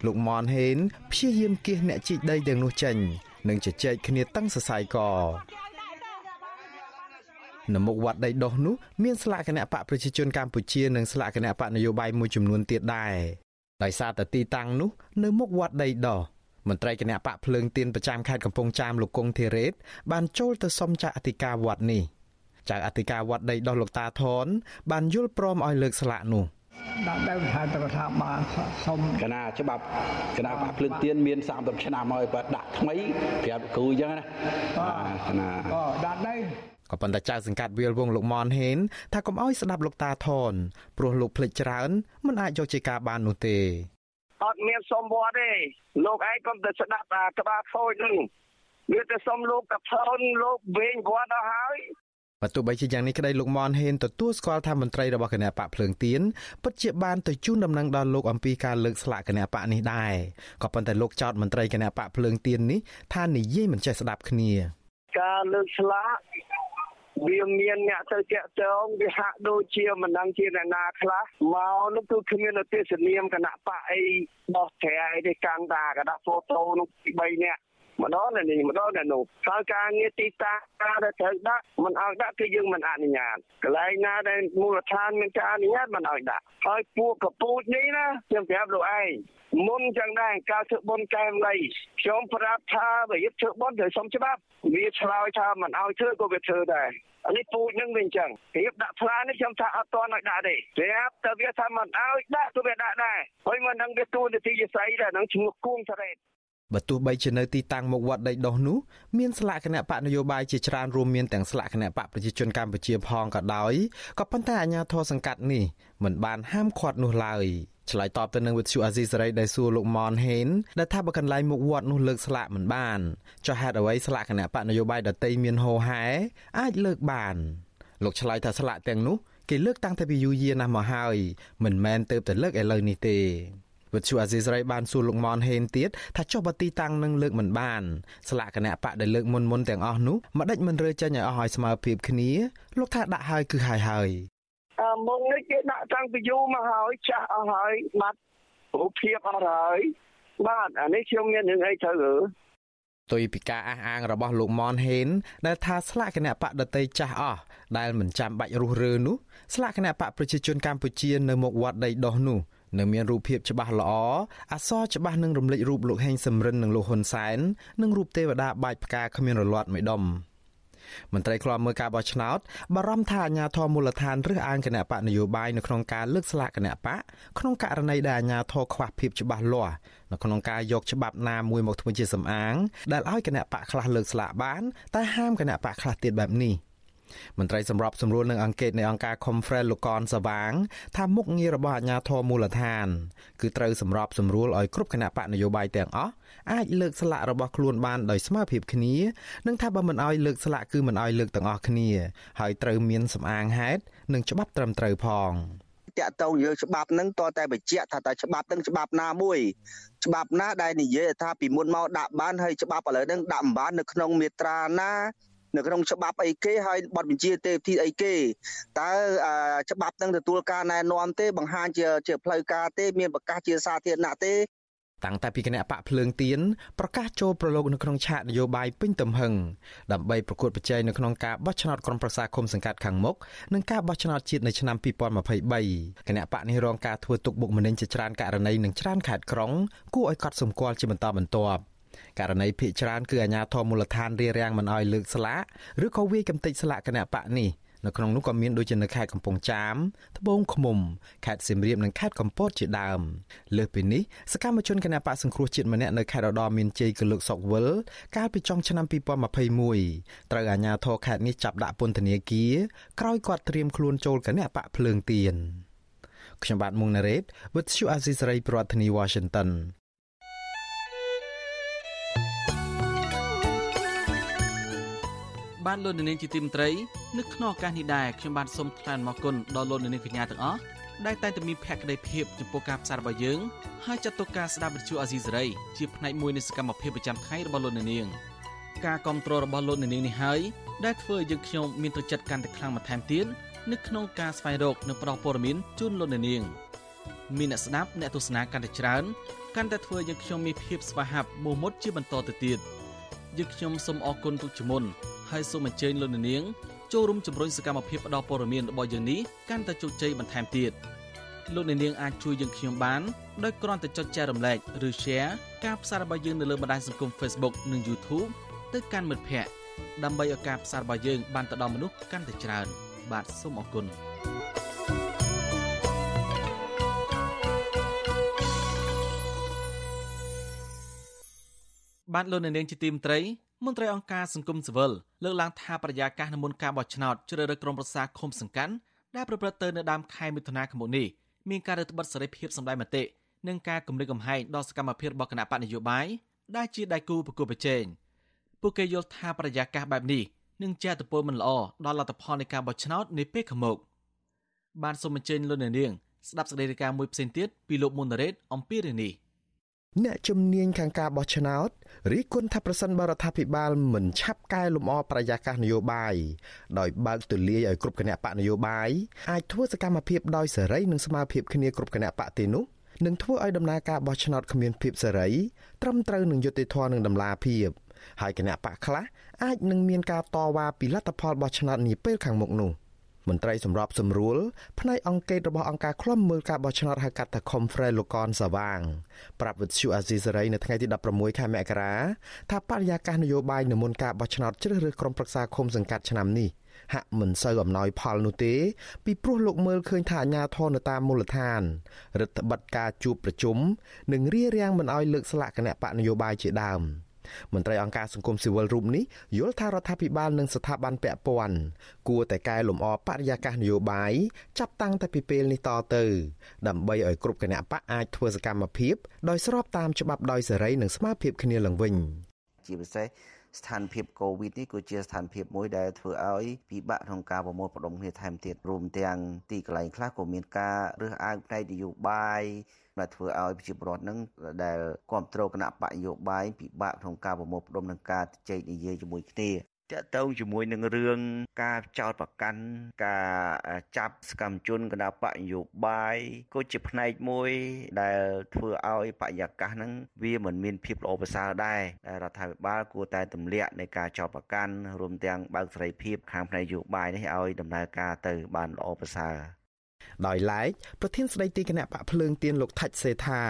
លោកមនហេនព្យាយាមគៀសអ្នកជីកដីទាំងនោះចេញនិងជជែកគ្នាតឹងសរសៃក នៅមុខវត្តដីដោះនោះមានស្លាកគណៈបកប្រជាជនកម្ពុជានិងស្លាកគណៈបកនយោបាយមួយចំនួនទៀតដែរដោយសារតែទីតាំងនោះនៅមុខវត្តដីដោះមន្ត្រីគណៈបកភ្លើងទៀនប្រចាំខេត្តកំពង់ចាមលោកគង់ធីរ៉េតបានចូលទៅសុំចាក់អធិការវត្តនេះចៅអធិការវត្តដីដោះលោកតាថនបានយល់ព្រមឲ្យលើកស្លាកនោះដាក់ដើមថាទៅថាបានសុំកណាច្បាប់គណៈបកភ្លើងទៀនមាន30ឆ្នាំហើយបើដាក់ថ្មីប្រាប់គ្រូអញ្ចឹងណាកណាអូដាក់ដែរ ក៏ប៉ុន្តែចៅសង្កាត់វាលវងលោកមនហេនថាកុំអោយស្ដាប់លោកតាថនព្រោះលោកភ្លេចច្រើនមិនអាចយកជាការបាននោះទេអត់មានសុំវត្តទេលោកឯងកុំទៅស្ដាប់អាក្បាលខូចនឹងវាទៅសុំលោកកផនលោកវិញវត្តដល់ហើយបើទោះបីជាយ៉ាងនេះក្តីលោកមនហេនទទួលស្គាល់ថាមន្ត្រីរបស់គណៈបកភ្លើងទៀនពិតជាបានទៅជូនដំណឹងដល់លោកអំពីការលើកស្លាកគណៈបកនេះដែរក៏ប៉ុន្តែលោកចោទមន្ត្រីគណៈបកភ្លើងទៀននេះថានិយាយមិនចេះស្ដាប់គ្នា ការលើកស្លាក វាមានអ្នកទៅតាក់ទងវាហាក់ដូចជាមិនដឹងជាអ្នកណាខ្លះមកនោះគឺគ្មានទេសនាមគណៈបកអីបោះត្រែអីទេកាន់តាកដាក់ហ្វូតូនោះពី3នាក់ ម្ដងនេះម្ដងនោះហើយការងារទីតាំងដែលត្រូវដាក់មិនឲ្យដាក់គឺយើងមិនអនុញ្ញាតកន្លែងណាដែលមូលដ្ឋានមានការអនុញ្ញាតមិនឲ្យដាក់ហើយពួកកពូចនេះណាខ្ញុំប្រាប់លោកឯងមុនចឹងដែរការធ្វើបុណ្យកែមលៃខ្ញុំប្រាប់ថាបើយឹកធ្វើបុណ្យត្រូវសុំច្បាប់វាឆ្លើយថាមិនឲ្យធ្វើក៏វាធ្វើដែរអានេះពូជនឹងវិញចឹងរៀបដាក់ផ្លានេះខ្ញុំថាអត់តន់ឲ្យដាក់ទេប្រាប់ទៅវាថាមិនឲ្យដាក់ទៅវាដាក់ដែរហើយមិនដឹងវាទួនាទីយស័យដែរនឹងឈ្មោះគួងសារ៉េត បើទោះបីជានៅទីតាំងមុខវត្តដីដោះនោះមានស្លាកគណៈបកនយោបាយជាច្រើនរួមមានទាំងស្លាកគណៈបកប្រជាជនកម្ពុជាផងក៏ដោយក៏ប៉ុន្តែអាជ្ញាធរសង្កាត់នេះមិនបានហាមឃាត់នោះឡើយឆ្លើយតបទៅនឹងវិទ្យុអាស៊ីសេរីដែលសួរលោកម៉នហេនដែលថាបើកន្លែងមុខវត្តនោះលើកស្លាកមិនបានចុះហេតុអ្វីស្លាកគណៈបកនយោបាយដតីមានហោហែអាចលើកបានលោកឆ្លើយថាស្លាកទាំងនោះគេលើកតាំងតែពីយូរយារណាស់មកហើយមិនមែនទៅតែលើកឥឡូវនេះទេ វិទ្យុអាស៊ីសេរីបានសួរលោកមនហេនទៀតថាចុះបើទីតាំងនឹងលើកមិនបានស្លាកគណៈបកដែលលើកមុនមុនទាំងអស់នោះមិនដេចមិនរើចេញឲ្យអស់ឲ្យស្មើភាពគ្នាលោកថាដាក់ហើយគឺហើយហើយអឺមុងនេះគេដាក់តាំងពីយូរមកហើយចាស់អស់ហើយបាត់រូបភាពអស់ហើយបាទអានេះខ្ញុំមានរឿងអីត្រូវឬទុយពីការអះអាងរបស់លោកមនហេនដែលថាស្លាកគណៈបកដតីចាស់អស់ដែលមិនចាំបាច់រុះរើនោះស្លាកគណៈបកប្រជាជនកម្ពុជានៅមុខវត្តដីដោះនោះ នៅមានរូបភាពច្បាស់ល្អអសរច្បាស់នឹងរំលេចរូបលោកហេងសំរិននិងលោកហ៊ុនសែននិងរូបទេវតាបាចផ្កាគ្មានរលាត់មួយដុំមន្ត្រីខ្លាមើលការបោះឆ្នោតបារម្ភថាអាញាធរមូលដ្ឋានរើសអើងគណៈបកនយោបាយនៅក្នុងការលើកស្លាកគណៈបកក្នុងករណីដែលអាញាធរខ្វះភាពច្បាស់លាស់នៅក្នុងការយកច្បាប់ណាមួយមកធ្វើជាសំអាងដែលឲ្យគណៈបកខ្លះលើកស្លាកបាន តែហាមគណៈបកខ្លះទៀតបែបនេះ។ មន្ត្រីសម្របសម្រួលនឹងអង្គការនៃអង្គការ Conference លោកកនសវាងថាមុខងាររបស់អាជ្ញាធរមូលដ្ឋាន គឺត្រូវសម្របសម្រួលឲ្យគ្រប់គណៈបកនយោបាយទាំងអស់អាចលើកស្លាករបស់ខ្លួនបានដោយស្មើភាពគ្នានិងថាបើមិនឲ្យលើកស្លាកគឺមិនឲ្យលើកទាំងអស់គ្នាហើយត្រូវមានសម្អាងហេតុនិងច្បាប់ត្រឹមត្រូវផងតាក់តងយើងច្បាប់នឹងតតែបញ្ជាក់ថាតើច្បាប់នឹងច្បាប់ណាមួយច្បាប់ណាដែលនិយាយថាពីមុនមកដាក់បានហើយច្បាប់ឥឡូវនឹងដាក់មិនបាននៅក្នុងមាត្រាណា នៅក្នុងច្បាប់អីគេហើយបទបញ្ជាទេវធីអីគេតើច្បាប់នឹងទទួលការណែនាំទេបង្ហាញជាជាផ្លូវការទេមានប្រកាសជាសាធារណៈទេតាំងតែពីគណៈបកភ្លើងទៀនប្រកាសចូលប្រឡូកនៅក្នុងឆាកនយោបាយពេញទំហឹងដើម្បីប្រកួតប្រជែងនៅក្នុងការបោះឆ្នោតក្រុមប្រឹក្សាគុំសង្កាត់ខាងមុខនិងការបោះឆ្នោតជាតិនៅឆ្នាំ2023គណៈបកនេះរងការធ្វើទុកបុកម្នេញជាច្រើនករណីនិងច្រើនខេត្តក្រុងគួរឲ្យកត់សម្គាល់ជាបន្តបន្ទាប់ ករណីភ ieck ច្រើនគឺអាជ្ញាធរមូលដ្ឋានរារាំងមិនឲ្យលើកស្លាកឬក៏វាយកំទេចស្លាកគណៈបកនេះនៅក្នុងនោះក៏មានដូចជានៅខេត្តកំពង់ចាមត្បូងឃ្មុំខេត្តសៀមរាបនិងខេត្តកំពតជាដើមលើសពីនេះសកម្មជនគណបកសង្គ្រោះជាតិម្នាក់នៅខេត្តរដូវមានជ័យកលឹកសុកវិលកាលពីចុងឆ្នាំ2021ត្រូវអាជ្ញាធរខេត្តនេះចាប់ដាក់ពន្ធនាគារក្រោយគាត់ត្រៀមខ្លួនចូលគណបកភ្លើងទៀនខ្ញុំបាទមុងណារ៉េត With you Azisari ប្រធានាធិបតី Washington បានលោកនាងជាទីមត្រីនៅក្នុងឱកាសនេះដែរខ្ញុំបានសូមថ្លែងអំណរគុណដល់លោកនាងកញ្ញាទាំងអស់ដែលតែងតែមានភក្ដីភាពចំពោះការផ្សាយរបស់យើងហើយចាត់ទុកការស្ដាប់វិទ្យុអាស៊ីសេរីជាផ្នែកមួយនៃសកម្មភាពប្រចាំថ្ងៃរបស់លោកនាងការគ្រប់គ្រងរបស់លោកនាងនេះហើយដែលធ្វើឲ្យយើងខ្ញុំមានទឹកចិត្តកាន់តែខ្លាំងបន្ថែមទៀតនៅក្នុងការស្វែងរកនិងផ្តល់ព័ត៌មានជូនលោកនាងមានអ្នកស្ដាប់អ្នកទស្សនាកាន់តែច្រើនកាន់តែធ្វើឲ្យយើងខ្ញុំមានភាពស្វាហាប់មោះមុតជាបន្តទៅទៀតយើងខ្ញុំសូមអរគុណទុកជាមុន ហើយសូមអញ្ជើញលោកនាងចូលរួមជំរុញសកម្មភាពផ្តល់ព័ត៌មានរបស់យើងនេះកាន់តែជោគជ័យបន្ថែមទៀតលោកនាងអាចជួយយើងខ្ញុំបានដោយគ្រាន់តែចុចចែករំលែកឬ Share ការផ្សាយរបស់យើងនៅលើបណ្ដាញសង្គម Facebook និង YouTube ទៅកាន់មិត្តភ័ក្តិដើម្បីឲ្យការផ្សាយរបស់យើងបានទៅដល់មនុស្សកាន់តែច្រើន បាទសូមអរគុណបានលោកនាងជាទីមត្រី មន្ត្រីអង្គការសង្គមស៊ីវិលលើកឡើងថាបរិយាកាសនៅមុនការបោះឆ្នោតជ្រើសរើសក្រុមប្រឹក្សាឃុំសង្កាត់ដែលប្រព្រឹត្តទៅនៅដើមខែមិថុនាឆ្នាំនេះមានការរឹតបន្តឹងសេរីភាពសម្ដែងមតិនិងការគម្រិតកំហែងដល់សកម្មភាពរបស់គណៈបកនយោបាយដែលជាដៃគូប្រកួតប្រជែងពួកគេយល់ថាបរិយាកាសបែបនេះនឹងជាអត្តពលមិនល្អដល់លទ្ធផលនៃការបោះឆ្នោតនាពេលខាងមុខបានសូមអញ្ជើញលោកនាងស្ដាប់សេចក្តីរាយការណ៍មួយផ្សេងទៀតពីលោកមុនរ៉េតអំពីរឿងនេះ អ្នកជំនាញខាងការបោះឆ្នោតរីគុណថាប្រសិនបរដ្ឋាភិបាលមិនឆាប់កែលម្អប្រយាកាសនយោបាយដោយបើកទូលាយឲ្យគ្រប់គណៈបកនយោបាយអាចធ្វើសកម្មភាពដោយសេរីនិងស្មារភាពគ្នាគ្រប់គណៈបកទេនោះនឹងធ្វើឲ្យដំណើរការបោះឆ្នោតគ្មានភាពសេរីត្រឹមត្រូវនឹងយុត្តិធម៌និងតម្លាភាពហើយគណៈបកខ្លះអាចនឹងមានការតវ៉ាពីលទ្ធផលបោះឆ្នោតនាពេលខាងមុខនោះ មន្ត្រីសម្របសម្រួលផ្នែកអង្គការរបស់អង្គការឃ្លាំមើលការបោះឆ្នោតហៅកាត់ថា Confrey លោកកនសាវាងប្រាប់វិទ្យុអាស៊ីសេរីនៅថ្ងៃទី16ខែមករាថាបរិយាកាសនយោបាយនៅមុនការបោះឆ្នោតជ្រើសរើសក្រុមប្រឹក្សាឃុំសង្កាត់ឆ្នាំនេះហាក់មិនសូវអំណោយផលនោះទេ ពីព្រោះលោកមើលឃើញថាអាញាធរនៅតាមមូលដ្ឋានរដ្ឋបတ်ការជួបប្រជុំនិងរៀបរៀងមិនអោយលើកស្លាកគណៈបកនយោបាយជាដើម។ មន្ត្រីអង្គការសង្គមស៊ីវិលរូបនេះយល់ថារដ្ឋាភិបាលនិងស្ថាប័នពាក់ព័ន្ធគួរតែកែលម្អបរិយាកាសនយោបាយចាប់តាំងតែពីពេលនេះតទៅ ដើម្បីឲ្យគ្រប់គណៈបកអាចធ្វើសកម្មភាពដោយស្របតាមច្បាប់ដោយសេរីនិងស្មើភាពគ្នាឡើងវិញជាពិសេស ស្ថានភាពកូវីដនេះគឺជាស្ថានភាពមួយដែលធ្វើឲ្យពិបាកក្នុងការប្រមូលផ្ដុំគ្នាថែមទៀតរួមទាំងទីកន្លែងខ្លះក៏មានការរើសអើងផ្នែកនយោបាយដែលធ្វើឲ្យប្រជាពលរដ្ឋនឹងដែលគ្រប់គ្រងគណៈបកនយោបាយពិបាកក្នុងការប្រមូលផ្ដុំនឹងការជែកនិយាយជាមួយគ្នា តកតងជាមួយនឹងរឿងការចោតប្រកាន់ការចាប់សកម្មជនគណបកនយោបាយក៏ជាផ្នែកមួយដែលធ្វើឲ្យបរិយាកាសហ្នឹងវាមិនមានភាពល្អប្រសើរដែរដែលរដ្ឋាភិបាលគួរតែទម្លាក់នៃការចោតប្រកាន់រួមទាំងបើកសេរីភាពខាងផ្នែកនយោបាយនេះឲ្យដំណើរការទៅបានល្អប្រសើរដោយឡែកប្រធានស្ដីទីគណៈបកភ្លើងទៀនលោកថាច់សេថា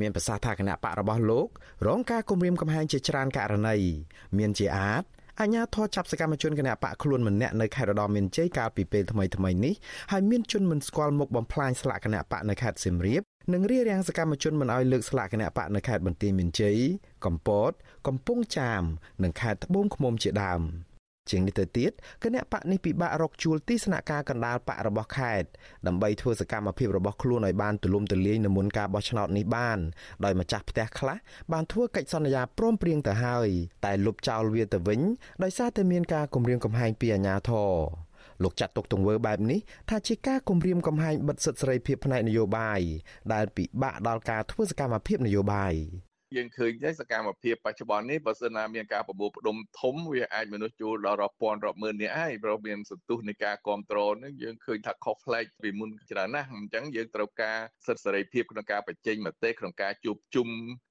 មានប្រសាសន៍ថាគណៈបករបស់លោក រងការគំរាមកំហែងជាច្រើនករណីមានជាអាច អាញាធរចាប់សកម្មជនគណៈបកខ្លួនម្នាក់នៅខេត្តរតនមានជ័យកាលពីពេលថ្មីថ្មីនេះហើយមានជនមិនស្គាល់មុខបំផ្លាញស្លាកគណៈបកនៅខេត្តសៀមរាបនិងរារាំងសកម្មជនមិនឲ្យលើកស្លាកគណៈបកនៅខេត្តបន្ទាយមានជ័យកំពត កំពង់ចាម និងខេត្តត្បូងឃ្មុំជាដើម។ ជាងនេះទៅទៀតគណៈបកនេះពិបាករកជួលទីស្នាក់ការកណ្ដាលបករបស់ខេត្តដើម្បីធ្វើសកម្មភាពរបស់ខ្លួនឲ្យបានទូលំទូលាយនៅមុនការបោះឆ្នោតនេះបានដោយម្ចាស់ផ្ទះខ្លះបានធ្វើកិច្ចសន្យាព្រមព្រៀងទៅហើយតែលុបចោលវាទៅវិញដោយសារតែមានការគំរាមកំហែងពីអាជ្ញាធរលោកចាត់ទុកទង្វើបែបនេះថាជាការគំរាមកំហែងបិទសិទ្ធិសេរីភាពផ្នែកនយោបាយដែលពិបាកដល់ការធ្វើសកម្មភាពនយោបាយ យើងឃើញទេសកម្មភាពបច្ចុប្បន្ននេះបើសិនណាមានការប្រមូលផ្ដុំធំវាអាចមនុស្សជួលដល់រាប់ពាន់រាប់ម៉ឺននាក់ហើយព្រោះមានសន្ទុះនៃការគ្រប់គ្រងនឹងយើងឃើញថាខុសប្លែកពីមុនច្រើនណាស់អញ្ចឹងយើងត្រូវការសិទ្ធិសេរីភាពក្នុងការបញ្ចេញមតិក្នុងការជួបជុំ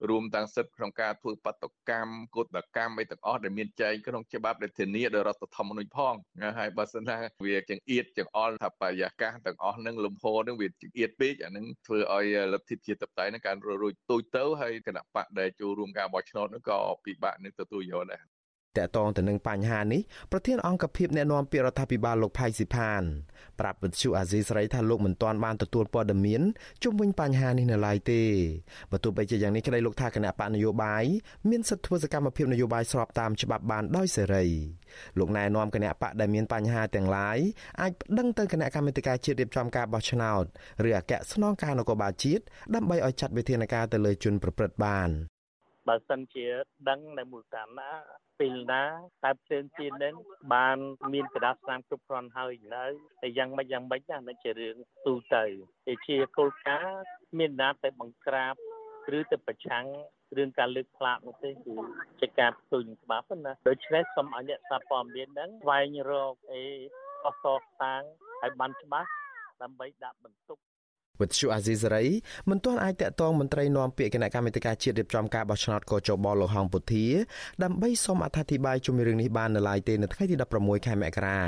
រួមទាំងសិទ្ធិក្នុងការធ្វើបដកម្មកុតកម្មអីទាំងអស់ដែលមានចែងក្នុងច្បាប់ដែលធានាដោយរដ្ឋធម្មនុញ្ញផងហើយបើសិនណាវាចង្អៀតចង្អល់ថាបរិយាកាសទាំងអស់នឹងលំហនឹងវាចង្អៀតពេកអានឹងធ្វើឲ្យលទ្ធិជាតិតបតៃនឹងការរួចទូចទៅហើយគណៈបកដែលចូលរួមការបោះឆ្នោតនោះក៏ពិបាកនឹងទទួលយកដែរ តកតងទៅនឹងបញ្ហានេះប្រធានអង្គភិបអ្នកណែនាំពាក្យរដ្ឋាភិបាលលោកផៃស៊ីផានប្រាប់វិទ្យុអាស៊ីសេរីថាលោកមិនទាន់បានទទួលព័ត៌មានជុំវិញបញ្ហានេះនៅឡើយទេបើទោះបីជាយ៉ាងនេះក្តីលោកថាគណៈបកនយោបាយមានសិទ្ធិធ្វើសកម្មភាពនយោបាយស្របតាមច្បាប់បានដោយសេរីលោកណែនាំគណៈបកដែលមានបញ្ហាទាំងឡាយអាចប្តឹងទៅគណៈកម្មាធិការជាតិរៀបចំការបោះឆ្នោតឬអគ្គស្នងការនគរបាលជាតិដើម្បីឲ្យចាត់វិធានការទៅលើជនប្រព្រឹត្តបាន បើសិនជាដឹងនៅមូលដ្ឋានណាពេលណាតែផ្សេងទៀតនឹងបានមានកដាស្នាមគ្រប់គ្រាន់ហើយនៅតែយ៉ាងម៉េចយ៉ាងម៉េចណានឹងជារឿងទូទៅតែជាគោលការណ៍មានណាតែបង្ក្រាបឬទៅប្រឆាំងរឿងការលើកផ្លាកនោះទេគឺជាការផ្ទុយនឹងច្បាប់ណាដូច្នេះសូមឲ្យអ្នកសារព័ត៌មានហ្នឹងស្វែងរកអីអសរតាងឲ្យបានច្បាស់ដើម្បីដាក់បន្ទុក វិទ្យុអាស៊ីសេរីមិនទាន់អាចតាក់ទងមន្ត្រីនាំពាក្យគណៈកម្មាធិការជាតិរៀបចំការបោះឆ្នោតកោជបលោកហងពុធាដើម្បីសូមអធិប្បាយជុំវិញរឿងនេះបាននៅឡើយទេនៅថ្ងៃទី16ខែមករា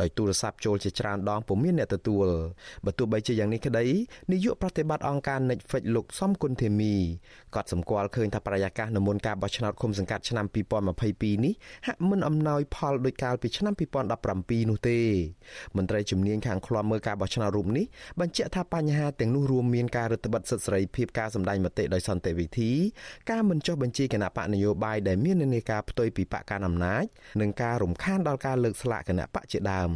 ដោយទូរស័ព្ទចូលជាច្រើនដងពុំមានអ្នកទទួលបើទោះបីជាយ៉ាងនេះក្តីនាយកប្រតិបត្តិអង្គការ Netflix លោកសំគុណធីមីក៏សម្គាល់ឃើញថាបរិយាកាសនៅមុនការបោះឆ្នោតឃុំសង្កាត់ឆ្នាំ2022នេះហាក់មិនអំណោយផលដោយកាលពីឆ្នាំ2017នោះទេមន្ត្រីជំនាញខាងឃ្លាំមើលការបោះឆ្នោតរូបនេះបញ្ជាក់ថាបញ្ហាទាំងនោះរួមមានការរឹតបន្តឹងសិទ្ធិសេរីភាពការសម្ដែងមតិដោយសន្តិវិធី ការមិនចុះបញ្ជីគណៈបកនយោបាយដែលមាននានាការផ្ទុយពីបកកណ្ដាលអំណាចនិងការរំខានដល់ការលើកស្លាកគណៈបកជាដើម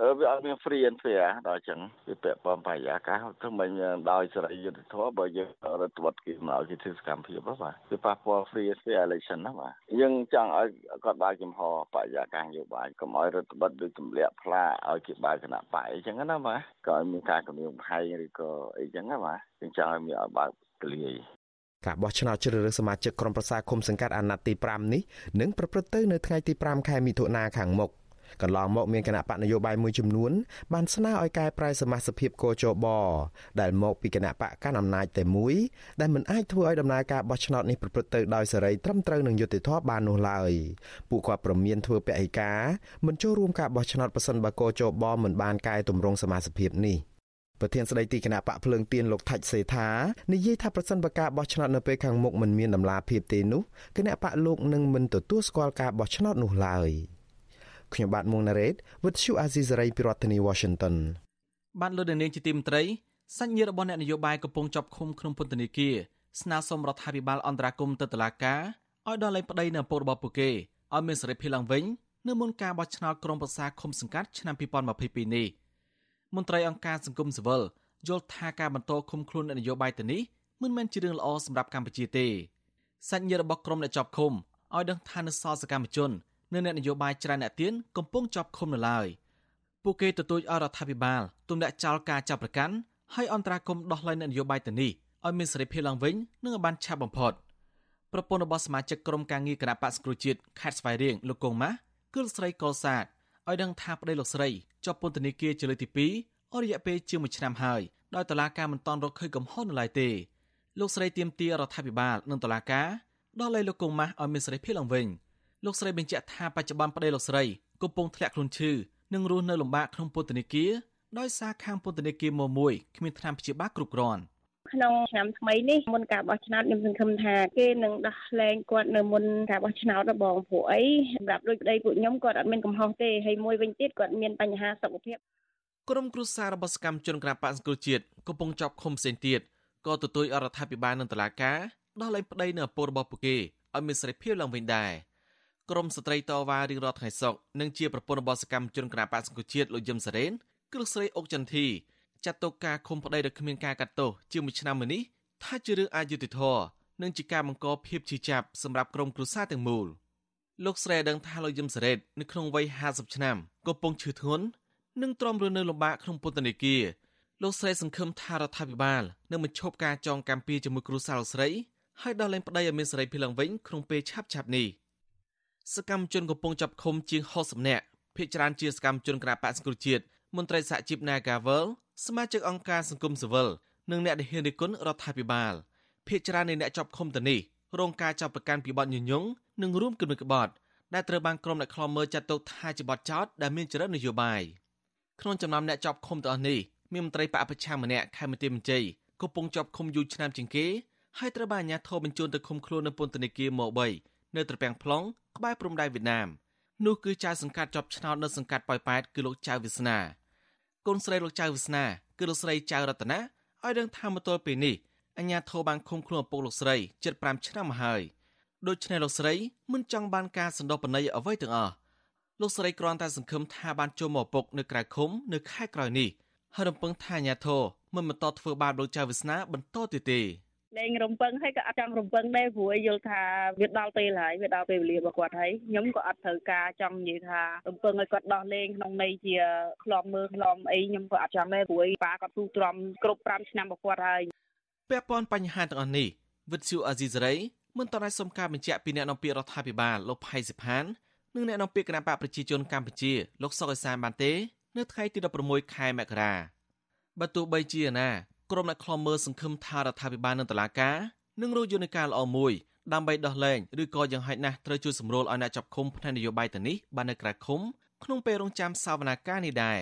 វាអត់មាន free and fair ដល់ចឹងវាពាក់ព័ន្ធបរិយាកាសធ្វើមិនដោយសេរីយុត្តិធម៌បើយើងរដ្ឋបတ်គេមកជាទិសកម្មភាពបាទវាប៉ះពាល់ free and fair election ណាបាទយើងចង់ឲ្យគាត់បើកចំហបរិយាកាសនយោបាយកុំឲ្យរដ្ឋបတ်ដូចទម្លាក់ផ្លាឲ្យគេបើកគណៈបកអីចឹងណាបាទក៏ឲ្យមានការគម្រាមកំហែងឬក៏អីចឹងណាបាទយើងចង់ឲ្យមានឲ្យបើកទលាយការបោះឆ្នោតជ្រើសរើសសមាជិកក្រុមប្រឹក្សាគុំសង្កាត់អាណត្តិទី5នេះនឹងប្រព្រឹត្តទៅនៅថ្ងៃទី5ខែមិថុនាខាងមុខ កន្លងមកមានគណៈបកនយោបាយមួយចំនួនបានស្នើឲ្យកែប្រែសមាជិកភាពកោជបដែលមកពីគណៈបកកាន់អំណាចតែមួយដែលមិនអាចធ្វើឲ្យដំណើរការបោះឆ្នោតនេះប្រព្រឹត្តទៅដោយសេរីត្រឹមត្រូវនឹងយុត្តិធម៌បាននោះឡើយពួកគាត់ប្រមានធ្វើពហិការមិនចូលរួមការបោះឆ្នោតប៉ះសិនបើកោជបមិនបានកែតម្រង់សមាជិកភាពនេះប្រធានស្ដីទីគណៈបកភ្លើងទៀនលោកថាច់សេថានិយាយថាប្រសិនបើការបោះឆ្នោតនៅពេលខាងមុខមិនមានដំណាភាពទេនោះគណៈបកលោកនឹងមិនទទួលស្គាល់ការបោះឆ្នោតនោះឡើយ។ ខ្ញុំបាទមុងណារ៉េត With you Azizi ពីរដ្ឋធានី Washington បានលើនាងជាទីមត្រីសញ្ញារបស់អ្នកនយោបាយកំពុងជាប់ឃុំក្នុងពន្ធនាគារស្នើសុំរដ្ឋាភិបាលអន្តរាគមន៍ទៅតុលាការឲ្យដល់លែងប្តីនៅឪពុករបស់ពួកគេឲ្យមានសេរីភាពឡើងវិញនៅមុនការបោះឆ្នោតក្រុមប្រឹក្សាឃុំសង្កាត់ឆ្នាំ2022នេះមន្ត្រីអង្គការសង្គមស៊ីវិលយល់ថាការបន្តឃុំខ្លួនអ្នកនយោបាយទៅនេះមិនមែនជារឿងល្អសម្រាប់កម្ពុជាទេសញ្ញារបស់ក្រុមអ្នកជាប់ឃុំឲ្យដឹងថានៅសល់សកម្មជន និងអ្នកនយោបាយច្រើនអ្នកទៀនកំពុងជាប់ឃុំនៅឡើយពួកគេទទូចឲ្យរដ្ឋាភិបាលទម្លាក់ចោលការចាប់ប្រកាន់ហើយអន្តរាគមន៍ដោះលែងអ្នកនយោបាយទៅនេះឲ្យមានសេរីភាពឡើងវិញនិងឲ្យបានឆាប់បំផុតប្រពន្ធរបស់សមាជិកក្រុមការងារគណៈបក្សគ្រូជាតិខេត្តស្វាយរៀងលោកកងម៉ាស់គឺលោកស្រីកុលសាទឲ្យដឹងថាប្តីលោកស្រីជាប់ពន្ធនាគារជាលើកទី2អស់រយៈពេលជាង1ឆ្នាំហើយដោយតុលាការមិនទាន់រកឃើញកំហុសនៅឡើយទេលោកស្រីទាមទាររដ្ឋាភិបាលនិងតុលាការដោះលែងលោកកងម៉ាស់ឲ្យមានសេរីភាពឡើងវិញ។ លោកស្រីបញ្ជាក់ថាបច្ចុប្បន្នប្តីលោកស្រីកំពុងធ្លាក់ខ្លួនឈឺនិងរស់នៅលំបាកក្នុងពន្ធនាគារដោយសារខាងពន្ធនាគារមួយមួយគ្មានថ្នាំព្យាបាលគ្រប់គ្រាន់ក្នុងឆ្នាំថ្មីនេះមុនការបោះឆ្នោតខ្ញុំសង្ឃឹមថាគេនឹងដោះលែងគាត់នៅមុនការបោះឆ្នោតបងព្រោះអីសម្រាប់ដូចប្តីពួកខ្ញុំគាត់អត់មានកំហុសទេហើយមួយវិញទៀតគាត់មានបញ្ហាសុខភាពក្រុមគ្រួសាររបស់សកម្មជនក្រាបសង្គ្រោះជាតិកំពុងជាប់ឃុំផ្សេងទៀតក៏ទទូចអរដ្ឋាភិបាលនិងតុលាការដោះលែងប្តីនៅឪពុករបស់ពួកគេឲ្យមានសេរីភាពឡើងវិញដែរ។ ក្រមស្ត្រីតវ៉ារៀងរាល់ថ្ងៃសុកនិងជាប្រពន្ធរបស់សកម្មជនគណបក្សសង្គមជាតិលោកយឹមសារ៉េនគ្រឹះស្រីអុកចន្ទធីចាត់ទុកការឃុំប្តីដោយគ្មានការកាត់ទោសជាមួយឆ្នាំមុននេះថាជារឿងអយុត្តិធម៌និងជាការបង្កភាពឈឺចាប់សម្រាប់ក្រុមគ្រួសារទាំងមូលលោកស្រីដឹងថាលោកយឹមសារ៉េតនៅក្នុងវ័យ50ឆ្នាំកំពុងឈឺធ្ងន់និងទ្រាំរស់នៅលំបាកក្នុងពន្ធនាគារលោកស្រីសង្ឃឹមថារដ្ឋាភិបាលនឹងបញ្ឈប់ការចងកម្មពីជាមួយគ្រួសារលោកស្រីហើយដោះលែងប្តីឲ្យមានសេរីភាពឡើងវិញក្នុងពេលឆាប់ៗនេះ។ សកម្មជនកំពុងចាប់ឃុំជាង60នាក់ភ ieck ច្រើនជាសកម្មជនគណបក្សសង្គ្រោះជាតិមន្ត្រីសហជីព Nagavel សមាជិកអង្គការសង្គមស៊ីវិលនិងអ្នកដែលហ៊ានរិះគន់រដ្ឋាភិបាលភ ieck ច្រើននៃអ្នកចាប់ឃុំទៅនេះរងការចាប់ប្រកាន់ពីបទញុយញងនិងរួមគំនិតក្បត់ដែលត្រូវបានក្រុមអ្នកខ្លាំមើលចាត់ទុកថាជាបទចោទដែលមានចរិតនយោបាយក្នុងចំណោមអ្នកចាប់ឃុំទាំងអស់នេះមានមន្ត្រីបកប្រឆាំងម្នាក់ខេមរៈមន្ត្រីកំពុងជាប់ឃុំយូរឆ្នាំជាងគេហើយត្រូវបានអាជ្ញាធរបញ្ជូនទៅឃុំខ្លួននៅពន្ធនាគារម៉ូ3នៅត្រពាំង plong ក្ក្បែរព្រំដែនវៀតណាមនោះគឺចៅសង្កាត់ជាប់ឆ្នោតនៅសង្កាត់ប៉ោយប៉ែតគឺលោកចៅវាសនាកូនស្រីលោកចៅវាសនាគឺលោកស្រីចៅរតនាឲ្យដឹងថាមកទល់ពេលនេះអញ្ញាធិបបានឃុំខ្លួនឪពុកលោកស្រីជិត5ឆ្នាំមកហើយដូច្នេះលោកស្រីមិនចង់បានការសណ្ដោសបណីអ្វីទាំងអស់លោកស្រីគ្រាន់តែសង្ឃឹមថាបានចូលមកឪពុកនៅក្រៅឃុំនៅខែក្រោយនេះហើយរំពឹងថាអាញាធរមិនបន្តធ្វើបាបលោកចៅវាសនាបន្តទៀតទេ លេងរំពឹងហើយក៏អត់ចង់រំពឹងដែរព្រោះយល់ថាវាដល់ពេលហើយវាដល់ពេលវេលារបស់គាត់ហើយខ្ញុំក៏អត់ត្រូវការចង់និយាយថារំពឹងឲ្យគាត់ដោះលែងក្នុងន័យជាក្លំមើលក្លំអីខ្ញុំក៏អត់ចង់ដែរព្រោះប៉ាគាត់ទូទ្រាំគ្រប់5ឆ្នាំរបស់គាត់ហើយពាក់ព័ន្ធបញ្ហាទាំងអស់នេះវិទ្យុអាស៊ីសេរីមិនតរសុំការបញ្ជាក់ពីអ្នកនាំពាក្យរដ្ឋាភិបាលលោកផៃសិផាននិងអ្នកនាំពាក្យគណៈបកប្រជាជនកម្ពុជាលោកសុកអេសានបានទេ នៅថ្ងៃទី16ខែមករាបើទោះបីជាណា ក្រុមអ្នកខ្លំមើលសង្ឃឹមថារដ្ឋាភិបាលនឹងតឡាការនឹងរកយន្តការល្អមួយដើម្បីដោះលែងឬក៏យ៉ាងហោចណាស់ត្រូវជួយសម្រួលឲ្យអ្នកចាប់ឃុំផ្នែកនយោបាយទៅនេះបាននៅក្រៅឃុំក្នុងពេលរងចាំសវនាការនេះដែរ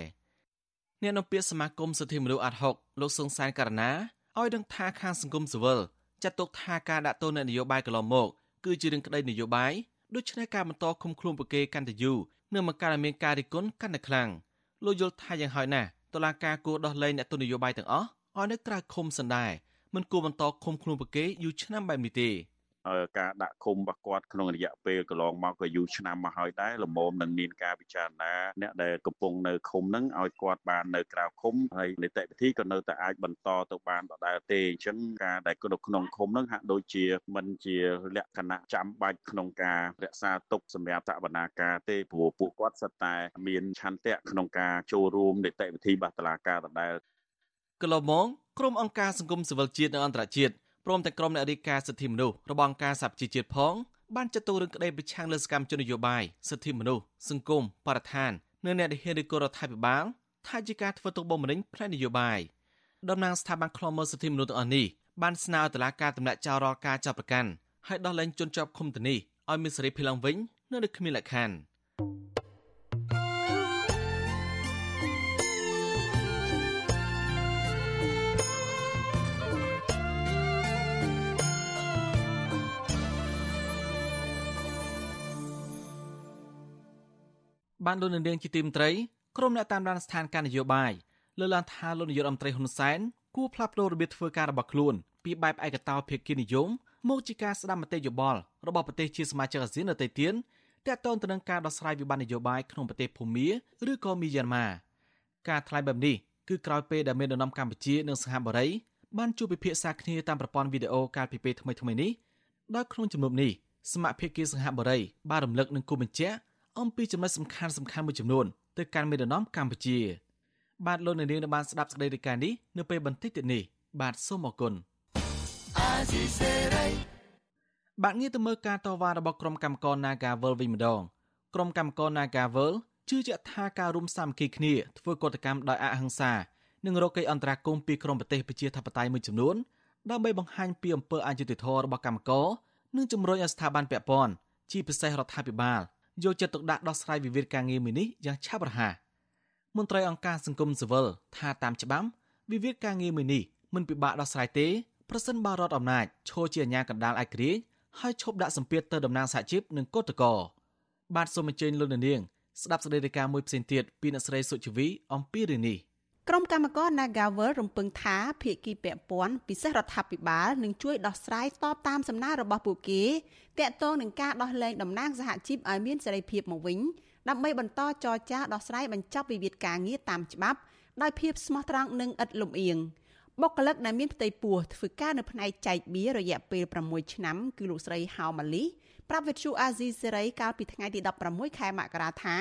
អ្នកនាំពាក្យសមាគមសិទ្ធិមនុស្សអាត់ហុកលោកសុងសានករណាឲ្យដឹងថាខាងសង្គមស៊ីវិលចាត់ទុកថាការដាក់ទោសអ្នកនយោបាយកន្លងមកគឺជារឿងក្តីនយោបាយដូច្នេះការបន្តឃុំខ្លួនប្រកេកាន់តែយូរនឹងមកការមានការរិះគន់កាន់តែខ្លាំងលោកយល់ថាយ៉ាងហោចណាស់តុលាការគួរដោះលែងអ្នកទោសនយោបាយទាំងអស់ ឲ្យនៅក្រៅឃុំសណ្ដែមិនគួរបន្តឃុំខ្លួនប្រកេយូរឆ្នាំបែបនេះទេការដាក់ឃុំរបស់គាត់ក្នុងរយៈពេលកន្លងមកក៏យូរឆ្នាំមកហើយដែរលមមនឹងមានការពិចារណាអ្នកដែលកំពុងនៅឃុំនឹងឲ្យគាត់បាននៅក្រៅឃុំហើយនីតិវិធីក៏នៅតែអាចបន្តទៅបានដដែលទេអញ្ចឹងការដែលនៅក្នុងឃុំនឹងហាក់ដូចជាមិនជាលក្ខណៈចាំបាច់ក្នុងការរក្សាទុកសម្រាប់សវនាការទេព្រោះពួកគាត់សិតតែមានឆន្ទៈក្នុងការចូលរួមនីតិវិធីបាតឡាការដដែល កន្លងមកក្រុមអង្គការសង្គមស៊ីវិលជាតិនិងអន្តរជាតិព្រមទាំងក្រុមអ្នករាយការណ៍សិទ្ធិមនុស្សរបស់អង្គការសហប្រជាជាតិផងបានចាត់ទុករឿងក្តីប្រឆាំងលើសកម្មជននយោបាយសិទ្ធិមនុស្សសង្គមបរិស្ថាននិងអ្នកដែលហ៊ានរិះគន់រដ្ឋាភិបាលថាជាការធ្វើទុកបុកម្នេញផ្នែកនយោបាយតំណាងស្ថាប័នខ្លមមើលសិទ្ធិមនុស្សទាំងអស់នេះបានស្នើតុលាការទម្លាក់ចោលរាល់ការចាប់ប្រកាន់ហើយដោះលែងជនជាប់ឃុំទនីឲ្យមានសេរីភាពឡើងវិញនៅនឹងគ្មានលក្ខខណ្ឌ បានលោកនាងជាទីមត្រីក្រុមអ្នកតាមដានស្ថានភាពនយោបាយលើកឡើងថាលោកនាយករដ្ឋមន្ត្រីហ៊ុនសែនគួរផ្លាស់ប្តូររបៀបធ្វើការរបស់ខ្លួនពីបែបឯកតោភាគីនិយមមកជាការស្ដាប់មតិយោបល់របស់ប្រទេសជាសមាជិកអាស៊ាននៅទីទៀនទាក់ទងទៅនឹងការដោះស្រាយវិបត្តិនយោបាយក្នុងប្រទេសភូមាឬក៏មីយ៉ាន់ម៉ាការថ្លែងបែបនេះគឺក្រោយពេលដែលមេដឹកនាំកម្ពុជានិងសហបុរីបានជួបពិភាក្សាគ្នាតាមប្រព័ន្ធវីដេអូកាលពីពេលថ្មីៗនេះដោយក្នុងជំនួបនេះសមាភិកីសហបុរីបានរំលឹកនឹងគូបញ្ជាក់ អំពីចំណុចសំខាន់សំខាន់មួយចំនួនទៅកាន់មេដឹកនាំកម្ពុជា បាទលោកនាងនឹងបានស្ដាប់សេចក្តីរាយការណ៍នេះនៅពេលបន្តិចទៀតនេះបាទសូមអរគុណបាទងារទៅមើលការតវ៉ារបស់ក្រុមកម្មករ Nagavel វិញម្ដងក្រុមកម្មករ Nagavel ជឿជាក់ថាការរួមសាមគ្គីគ្នាធ្វើកតកម្មដោយអហិង្សានិងរកកិច្ចអន្តរាគមន៍ពីក្រុមប្រទេសប្រជាធិបតេយ្យមួយចំនួនដើម្បីបង្ហាញពីអំពើអយុត្តិធម៌របស់កម្មករនិងជំរុញឲ្យស្ថាប័នពាក់ព័ន្ធជាពិសេសរដ្ឋាភិបាល យកចិត្តទុកដាក់ដោះស្រាយវិវាទការងារមួយនេះយ៉ាងឆាប់រហ័សមន្ត្រីអង្គការសង្គមស៊ីវិលថាតាមច្បាប់វិវាទការងារមួយនេះមិនពិបាកដោះស្រាយទេប្រសិនបើរដ្ឋអំណាចឈរជាអាជ្ញាកណ្ដាលឯករាជ្យហើយឈប់ដាក់សម្ពាធទៅតំណាងសហជីពនិងកោតក្របាទសូមអញ្ជើញលោកនាងស្ដាប់សេចក្តីរាយការណ៍មួយផ្សេងទៀតពីអ្នកស្រីសុជីវីអំពីរឿងនេះ ក្រុមកម្មការ Nagavel រំពឹងថាភាគីពាក់ព័ន្ធពិសេសរដ្ឋាភិបាលនឹងជួយដោះស្រាយស្របតាមសំណើរបស់ពួកគេតាក់ទងនឹងការដោះលែងតំណាងសហជីពឲ្យមានសេរីភាពមកវិញដើម្បីបន្តចរចាដោះស្រាយបញ្ចប់វិវាទការងារតាមច្បាប់ដោយភាពស្មោះត្រង់និងឥតលំអៀងបុគ្គលិកដែលមានផ្ទៃពោះធ្វើការនៅផ្នែកចែកបៀរយៈពេល6ឆ្នាំគឺលោកស្រីហៅម៉ាលីប្រាប់វិទ្យុអាស៊ីសេរីកាលពីថ្ងៃទី16ខែមករាថា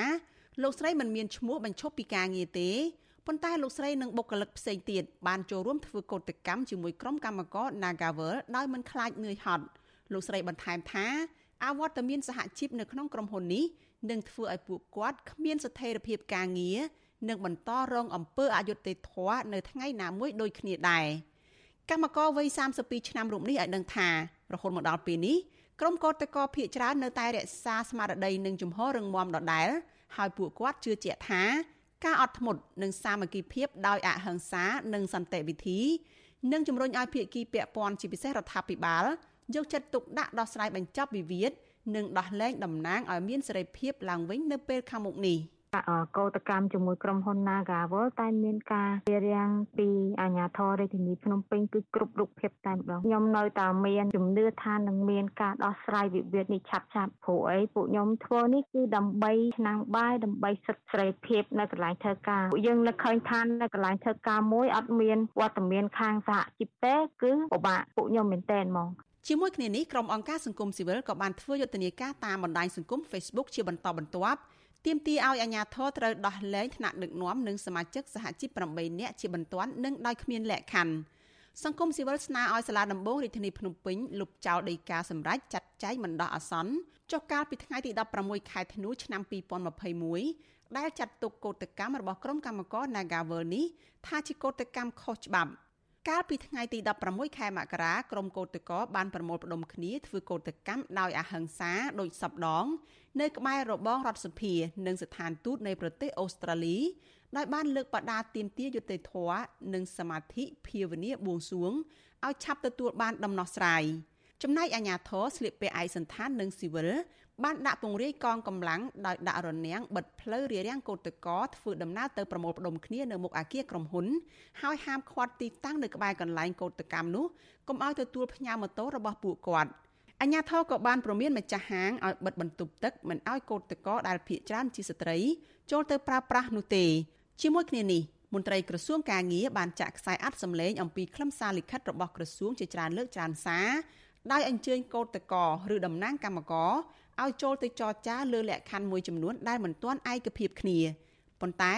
លោកស្រីមិនមានឈ្មោះបញ្ឈប់ពីការងារទេ ប៉ុន្តែលោកស្រីនិងបុគ្គលិកផ្សេងទៀតបានចូលរួមធ្វើកោតកម្មជាមួយក្រុមកម្មករ Nagavel ដោយមិនខ្លាចនឿយហត់លោកស្រីបន្ថែមថាអវត្តមានសហជីពនៅក្នុងក្រុមហ៊ុននេះនឹងធ្វើឲ្យពួកគាត់គ្មានស្ថិរភាពការងារនិងបន្តរងអំពើអយុត្តិធម៌នៅថ្ងៃណាមួយដូចគ្នាដែរកម្មករវ័យ32ឆ្នាំរូបនេះឲ្យដឹងថារហូតមកដល់ពេលនេះក្រុមកោតក្រភៀកច្រើននៅតែរក្សាស្មារតីនិងជំហររឹងមាំដដែលហើយពួកគាត់ជឿជាក់ថា ការអត់ធ្មត់និងសាមគ្គីភាពដោយអហិង្សានិងសន្តិវិធីនឹងជំរុញឲ្យភាគីពាក់ព័ន្ធជាពិសេសរដ្ឋាភិបាលយកចិត្តទុកដាក់ដោះស្រាយបញ្ចប់វិវាទនិងដោះលែងតំណាងឲ្យមានសេរីភាពឡើងវិញនៅពេលខាងមុខនេះ។ កោតកម្មជាមួយក្រុមហ៊ុន Nagawal តែមានការរៀបរៀងពីអាជ្ញាធររាជធានីភ្នំពេញគឺគ្រប់រូបភាពតែម្ដងខ្ញុំនៅតែមានជំនឿថានឹងមានការដោះស្រាយវិវាទនេះឆាប់ឆាប់ព្រោះអីពួកខ្ញុំធ្វើនេះគឺដើម្បីឆ្នាំងបាយដើម្បីសិទ្ធិសេរីភាពនៅកន្លែងធ្វើការពួកយើងនឹកឃើញថានៅកន្លែងធ្វើការមួយអត់មានវត្តមានខាងសហជីពទេគឺពិបាកពួកខ្ញុំមែនតើហ្មងជាមួយគ្នានេះក្រុមអង្គការសង្គមស៊ីវិលក៏បានធ្វើយុទ្ធនាការតាមបណ្ដាញសង្គម Facebook ជាបន្តបន្ទាប់ ទាមទារឲ្យអាជ្ញាធរត្រូវដោះលែងថ្នាក់ដឹកនាំនិងសមាជិកសហជីព8នាក់ជាបន្ទាន់និងដោយគ្មានលក្ខខណ្ឌសង្គមស៊ីវិលស្នើឲ្យសាលាដំបងរាជធានីភ្នំពេញលុបចោលដីកាសម្រាប់ចាត់ចែងបណ្ដោះអាសន្នចុះកាលពីថ្ងៃទី16ខែធ្នូឆ្នាំ2021ដែលចាត់ទុកកោតកម្មរបស់ក្រុមកម្មករ Nagavel នេះថាជាកោតកម្មខុសច្បាប់ កាលពីថ្ងៃទី16ខែមករាក្រុមកោតក្របានប្រមូលផ្ដុំគ្នាធ្វើកោតកម្មដោយអហិង្សាដោយសពដង នៅក្បែររបងរដ្ឋសភានិងស្ថានទូតនៃប្រទេសអូស្ត្រាលីដោយបានលើកបដាទាមទារយុត្តិធម៌និងសមាធិភាវនាបួងសួងឲ្យឆាប់ទទួលបានដំណោះស្រាយចំណែកអាជ្ញាធរស្លៀកពាក់ឯកសន្តាននិងស៊ីវិល បានដាក់ពង្រាយកងកម្លាំងដោយដាក់រនាំងបិទផ្លូវរារាំងកោតកោធ្វើដំណើរទៅប្រមូលផ្ដុំគ្នានៅមុខអគារក្រុមហ៊ុនហើយហាមឃាត់ទីតាំងនៅក្បែរកន្លែងកោតកម្មនោះកុំឲ្យទទួលផ្ញើម៉ូតូរបស់ពួកគាត់អញ្ញាធរក៏បានប្រមានម្ចាស់ហាងឲ្យបិទបន្ទប់ទឹកមិនឲ្យកោតកោដែលភៀកច្រើនជាស្ត្រីចូលទៅប្រើប្រាស់នោះទេជាមួយគ្នានេះមន្ត្រីក្រសួងការងារបានចាក់ខ្សែអត្ថសម្លេងអំពីខ្លឹមសារលិខិតរបស់ក្រសួងជាច្រើនលើកច្រើនសារដោយអញ្ជើញកោតកោឬតំណាងគណៈកម្មការ ឲ្យចូលទៅចរចាលើលក្ខខណ្ឌមួយចំនួនដែលមិនទាន់ឯកភាពគ្នាប៉ុន្តែ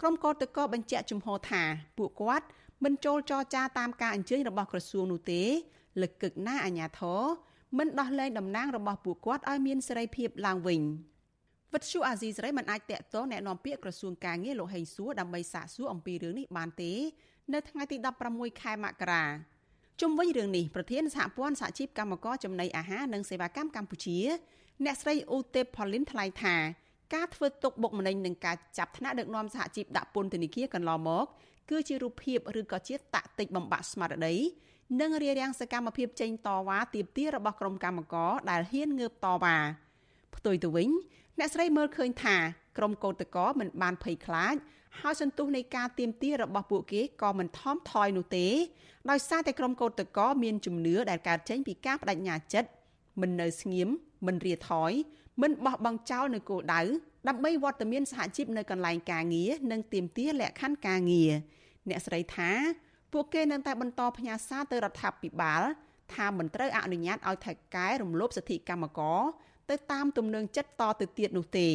ក្រុមកោតក្របញ្ជាក់ជំហរថាពួកគាត់មិនចូលចរចាតាមការអញ្ជើញរបស់ក្រសួងនោះទេលើកកឹកណាអាញាធរមិនដោះលែងតំណាងរបស់ពួកគាត់ឲ្យមានសេរីភាពឡើងវិញវិទ្យុអាស៊ីសេរីមិនអាចតាក់ទងแนะនាំពាក្យក្រសួងការងារលោកហេងសួរដើម្បីសាកសួរអំពីរឿងនេះបានទេ នៅថ្ងៃទី16ខែមករាជុំវិញរឿងនេះប្រធានសហព័ន្ធសហជីពកម្មករចំណីអាហារនិងសេវាកម្មកម្ពុជា អ្នកស្រីអ៊ូទេផូលីនថ្លែងថាការធ្វើទុកបុកម្នេញនឹងការចាប់ថ្នាក់ដឹកនាំសហជីពដាក់ពន្ធនាគារកន្លងមកគឺជារូបភាពឬក៏ជាតាក់ទិចបំបាក់ស្មារតីនិងរារាំងសកម្មភាពចេញតវ៉ាទាមទាររបស់ក្រុមកម្មករដែលហ៊ានងើបតវ៉ាផ្ទុយទៅវិញអ្នកស្រីមើលឃើញថាក្រុមកោតក្រមិនបានភ័យខ្លាចហើយសន្ទុះនៃការទៀមទារបស់ពួកគេក៏មិនថមថយនោះទេដោយសារតែក្រុមកោតក្រមានជំនឿដែលកើតចេញពីការបដិញ្ញាចិត្ត មិននៅស្ងៀមមិនរាថយមិនបោះបង់ចោលនៅគោលដៅដើម្បីវត្តមានសហជីពនៅកន្លែងការងារនិងទៀមទាលក្ខខណ្ឌការងារអ្នកស្រីថាពួកគេនៅតែបន្តផ្ញើសារទៅរដ្ឋាភិបាលថាមិនត្រូវអនុញ្ញាតឲ្យថៃកែរំលោភសិទ្ធិកម្មករទៅតាមទំនឹងចិត្តតទៅទៀតនោះទេ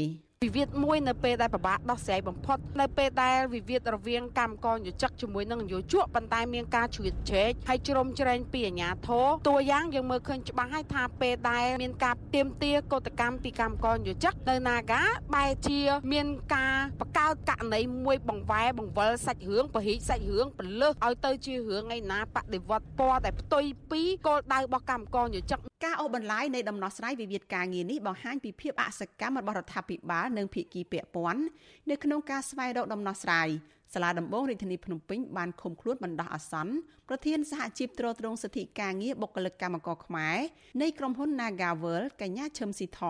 វិវាទមួយនៅពេលដែលពិបាកដោះស្រាយបំផុតនៅពេលដែលវិវាទរវាងកម្មករយោជកជាមួយនឹងនយោជកប៉ុន្តែមានការជ្រៀតជ្រែកហើយជ្រុំជ្រែងពីអាជ្ញាធរតួយ៉ាងយើងមើលឃើញច្បាស់ហើយថាពេលដែលមានការទៀមទាកោតកម្មពីកម្មករយោជកនៅ Naga បែរជាមានការបកកើតករណីមួយបង្វែបង្វិលសាច់រឿងពហិសាច់រឿងពលឹះឲ្យទៅជារឿងឯណាបដិវត្តពណ៌តែផ្ទុយពីគោលដៅរបស់កម្មករយោជកការអូសបន្លាយនៃដំណោះស្រាយវិវាទការងារនេះបង្ហាញពីភាពអសកម្មរបស់រដ្ឋាភិបាលនិងភាគីពាក់ព័ន្ធនៅក្នុងការស្វែងរកដំណោះស្រាយសាលាដំបងរាជធានីភ្នំពេញបានឃុំខ្លួនបណ្ដោះអាសន្នប្រធានសហជីពត្រួតត្រងសិទ្ធិការងារបុគ្គលិកកម្មករខ្មែរនៃក្រុមហ៊ុន Nagavel កញ្ញាឈឹមស៊ីធ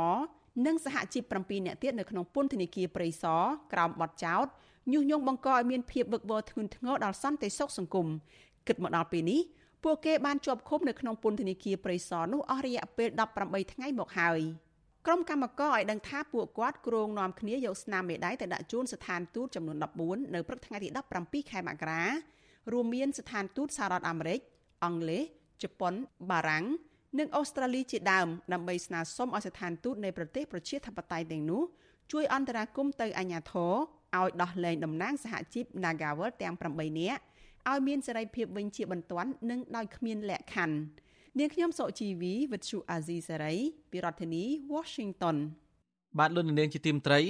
និងសហជីព7នាក់ទៀតនៅក្នុងពន្ធនាគារព្រៃសរក្រោមបទចោទញុះញង់បង្កឲ្យមានភាពវឹកវរធ្ងន់ធ្ងរដល់សន្តិសុខសង្គមគិតមកដល់ពេលនេះពួកគេបានជាប់ឃុំនៅក្នុងពន្ធនាគារព្រៃសរនោះអស់រយៈពេល18ថ្ងៃមកហើយ ក្រុមកម្មករឲ្យដឹងថាពួកគាត់គ្រងនាំគ្នាយកស្នាមមេដៃទៅដាក់ជូនស្ថានទូតចំនួន14នៅព្រឹកថ្ងៃទី17ខែមករារួមមានស្ថានទូតសហរដ្ឋអាមេរិកអង់គ្លេសជប៉ុនបារាំងនិងអូស្ត្រាលីជាដើមដើម្បីស្នើសុំឲ្យស្ថានទូតនៃប្រទេសប្រជាធិបតេយ្យទាំងនោះជួយអន្តរាគមន៍ទៅអាជ្ញាធរឲ្យដោះលែងតំណាងសហជីព Nagawal ទាំង8នាក់ឲ្យមានសេរីភាពវិញជាបន្ទាន់និងដោយគ្មានលក្ខខណ្ឌ នាងខ្ញុំសុជីវីវិទ្យុអាស៊ីសេរីពីរដ្ឋធានី Washington បាទលោកនាងជាទីមត្រី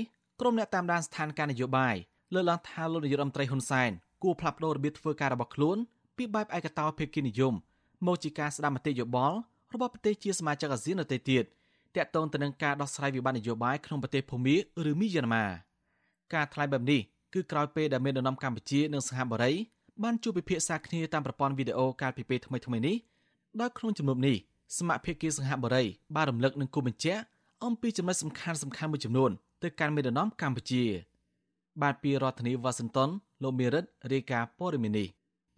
ក្រុមអ្នកតាមដានស្ថានភាពនយោបាយលើកឡើងថាលោកនាយករដ្ឋមន្ត្រីហ៊ុនសែនគួរផ្លាស់ប្តូររបៀបធ្វើការរបស់ខ្លួនពីបែបឯកតោភាគីនិយមមកជាការស្ដារមតិយោបល់របស់ប្រទេសជាសមាជិកអាស៊ាននៅទេទៀតតាក់ទងទៅនឹងការដោះស្រាយវិបត្តិនយោបាយក្នុងប្រទេសភូមាឬមីយ៉ាន់ម៉ាការថ្លែងបែបនេះគឺក្រោយពេលដែលមានដំណាំកម្ពុជានិងសិង្ហបុរីបានជួបពិភាក្សាគ្នាតាមប្រព័ន្ធវីដេអូកាលពីពេលថ្មីៗនេះ ដោយក្នុងជំនួបនេះសមាភិកីសង្ហបុរីបានរំលឹកនឹងគូបញ្ជាក់អំពីចំណុចសំខាន់សំខាន់មួយចំនួនទៅកាន់មេដឹកនាំកម្ពុជាបាទពីរដ្ឋធានីវ៉ាស៊ីនតោនលោកមេរិតរាយការណ៍ព័ត៌មាននេះ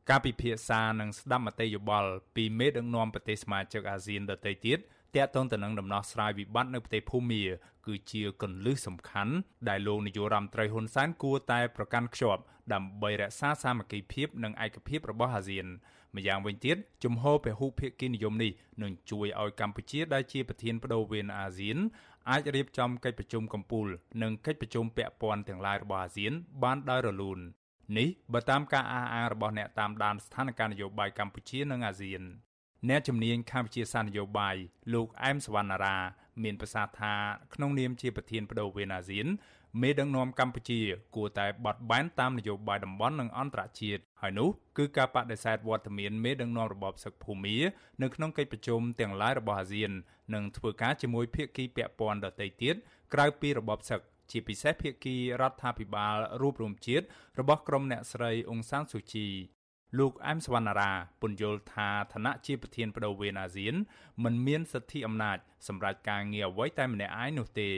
ការពិភាក្សានិងស្ដាប់មតិយោបល់ពីមេដឹកនាំប្រទេសសមាជិកអាស៊ានដទៃទៀត តាក់ទងទៅនឹងដំណោះស្រាយវិបត្តិនៅប្រទេសភូមាគឺជាគន្លឹះសំខាន់ដែលលោកនាយករដ្ឋមន្ត្រីហ៊ុនសែនគួរតែប្រកាន់ខ្ជាប់ដើម្បីរក្សាសាមគ្គីភាពនិងឯកភាពរបស់អាស៊ានម្យ៉ាងវិញទៀតជំហរពហុភាគីនិយមនេះនឹងជួយឲ្យកម្ពុជាដែលជាប្រធានបដូវវេនអាស៊ានអាចរៀបចំកិច្ចប្រជុំកំពូលនិងកិច្ចប្រជុំពាក់ព័ន្ធទាំងឡាយរបស់អាស៊ានបានដោយរលូននេះបើតាមការអះអាងរបស់អ្នកតាមដានស្ថានភាពនយោបាយកម្ពុជានិងអាស៊ាន អ្នកជំនាញខាងវិទ្យាសាស្ត្រនយោបាយលោកអែមសវណ្ណារា មានប្រសាសន៍ថាក្នុងនាមជាប្រធានបដូវវេនអាស៊ានមេដឹកនាំកម្ពុជា គួរតែបត់បែនតាមនយោបាយតំបន់និងអន្តរជាតិហើយនោះគឺការបដិសេធវត្តមានមេដឹកនាំរបបសឹកភូមានៅក្នុងកិច្ចប្រជុំទាំងឡាយរបស់អាស៊ាននិងធ្វើការជាមួយភាគីពាក់ព័ន្ធដទៃទៀតក្រៅពីរបបសឹកជាពិសេសភាគីរដ្ឋាភិបាលរូបរួមជាតិរបស់ក្រុមអ្នកស្រីអ៊ុងសានស៊ូជី លោកអែមសវណ្ណារាពន្យល់ថាឋានៈជាប្រធានបដូវវេនអាស៊ានមិនមានសិទ្ធិអំណាចសម្រាប់ការងារអ្វីតែម្នាក់ឯងនោះទេ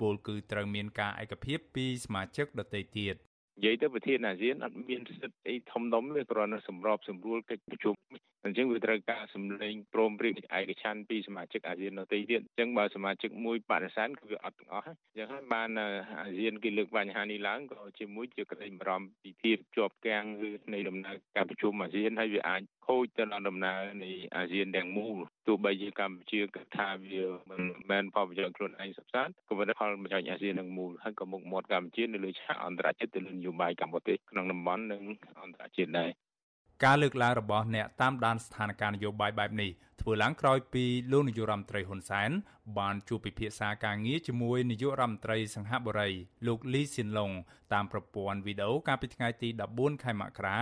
ពលគឺត្រូវមានការឯកភាពពីសមាជិកដទៃទៀតនិយាយទៅប្រធានអាស៊ានអត់មានសិទ្ធិអីធំដុំទេគ្រាន់តែសម្របសម្រួលកិច្ចប្រជុំ អញ្ចឹងវាត្រូវការសម្លេងព្រមព្រៀងឯកច្ឆន្ទពីសមាជិកអាស៊ាននៅទីទៀតអញ្ចឹងបើសមាជិកមួយបដិសេធគឺវាអត់ទាំងអស់អញ្ចឹងហើយបានអាស៊ានគេលើកបញ្ហានេះឡើងក៏ជាមួយជាក្តីបារម្ភពីភាពជាប់គាំងនៃដំណើរការប្រជុំអាស៊ានហើយវាអាចខូចទៅដល់ដំណើរនៃអាស៊ានទាំងមូលទោះបីជាកម្ពុជាគិតថាវាមិនមែនផលប្រយោជន៍ខ្លួនឯងសុទ្ធសាធក៏វាផលប្រយោជន៍អាស៊ានទាំងមូលហើយក៏មុខមាត់កម្ពុជានៅលើឆាកអន្តរជាតិទៅលើនយោបាយកម្ពុជាក្នុងតំបន់និងអន្តរជាតិដែរ ការលើកឡើងរបស់អ្នកតាមដានស្ថានភាពនយោបាយបែបនេះធ្វើឡើងក្រោយពីលោកនាយករដ្ឋមន្ត្រីហ៊ុនសែនបានជួបពិភាក្សាការងារជាមួយនាយករដ្ឋមន្ត្រីសង្ហបុរីលោកលីស៊ីនឡុងតាមប្រព័ន្ធវីដេអូកាលពីថ្ងៃទី14ខែមករា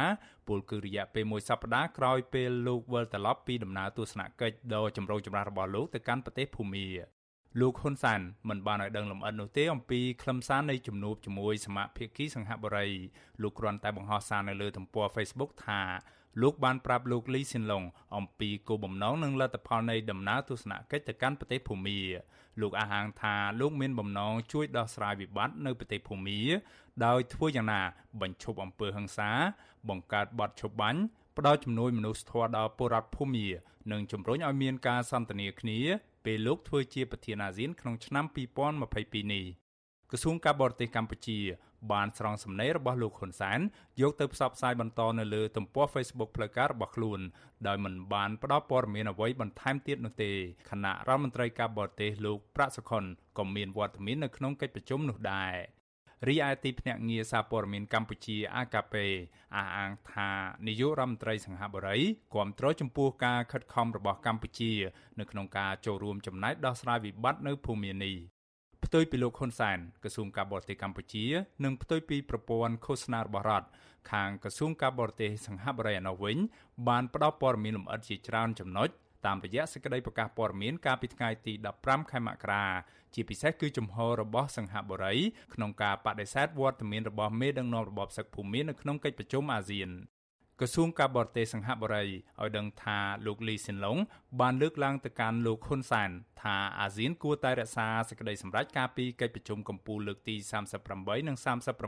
ពលគឺរយៈពេលមួយសប្តាហ៍ក្រោយពេលលោកវិលត្រឡប់ពីដំណើរទស្សនកិច្ចដ៏ចម្រូងចម្រាសរបស់លោកទៅកាន់ប្រទេសភូមា លោកហ៊ុនសានមិនបានឲ្យដឹងលម្អិតនោះទេអំពីខ្លឹមសារនៃជំនួបជាមួយសមាភិកីសង្ហបុរីលោកគ្រាន់តែបង្ហោះសារនៅលើទំព័រ Facebook ថាលោកបានប្រាប់លោកលីស៊ីនឡុងអំពីគោលបំណងនិងលទ្ធផលនៃដំណើរទស្សនកិច្ចទៅកាន់ប្រទេសភូមាលោកអះអាងថាលោកមានបំណងជួយដោះស្រាយវិបត្តិនៅប្រទេសភូមាដោយធ្វើយ៉ាងណាបញ្ឈប់អំពើហិង្សា បង្កើតបទឈប់បាញ់ ផ្ដល់ជំនួយមនុស្សធម៌ដល់ពលរដ្ឋភូមានិងជំរុញឲ្យមានការសន្ទនាគ្នាពេលលោកធ្វើជាប្រធានអាស៊ានក្នុងឆ្នាំ2022នេះក្រសួងការបរទេសកម្ពុជា បានស្រង់សំណេររបស់លោកហ៊ុនសែនយកទៅផ្សព្វផ្សាយបន្តនៅលើទំព័រ Facebook ផ្លូវការរបស់ខ្លួនដោយមិនបានផ្ដល់ព័ត៌មានអ្វីបន្ថែមទៀតនោះទេគណៈរដ្ឋមន្ត្រីការបរទេសលោកប្រាក់សុខុនក៏មានវត្តមាននៅក្នុងកិច្ចប្រជុំនោះដែរ រីឯទីភ្នាក់ងារសារព័ត៌មានកម្ពុជា AKP អះអាងថានាយករដ្ឋមន្ត្រីសង្ហបុរីគាំទ្រចំពោះការខិតខំរបស់កម្ពុជា នៅក្នុងការចូលរួមចំណែកដោះស្រាយវិបត្តិនៅភូមិនេះផ្ទុយពីលោកហ៊ុនសែនក្រសួងការបរទេសកម្ពុជានិងផ្ទុយពីប្រព័ន្ធឃោសនារបស់រដ្ឋខាងក្រសួងការបរទេសសង្ហបុរីឯនោះវិញ បានផ្ដល់ព័ត៌មានលម្អិតជាច្រើនចំណុចតាមរយៈសេចក្តីប្រកាសព័ត៌មានកាលពីថ្ងៃទី15ខែមករា ជាពិសេសគឺជំហររបស់សង្ហបុរីក្នុងការបដិសេធវត្តមានរបស់មេដឹកនាំរបបសឹកភូមិនៅក្នុងកិច្ចប្រជុំអាស៊ានក្រសួងការបរទេសសង្ហបុរីឲ្យដឹងថាលោកលីស៊ីនឡុងបានលើកឡើងទៅកាន់លោកហ៊ុនសែនថាអាស៊ានគួរតែរក្សាសេចក្តីសម្រេចការពីកិច្ចប្រជុំកម្ពុជាលើកទី38និង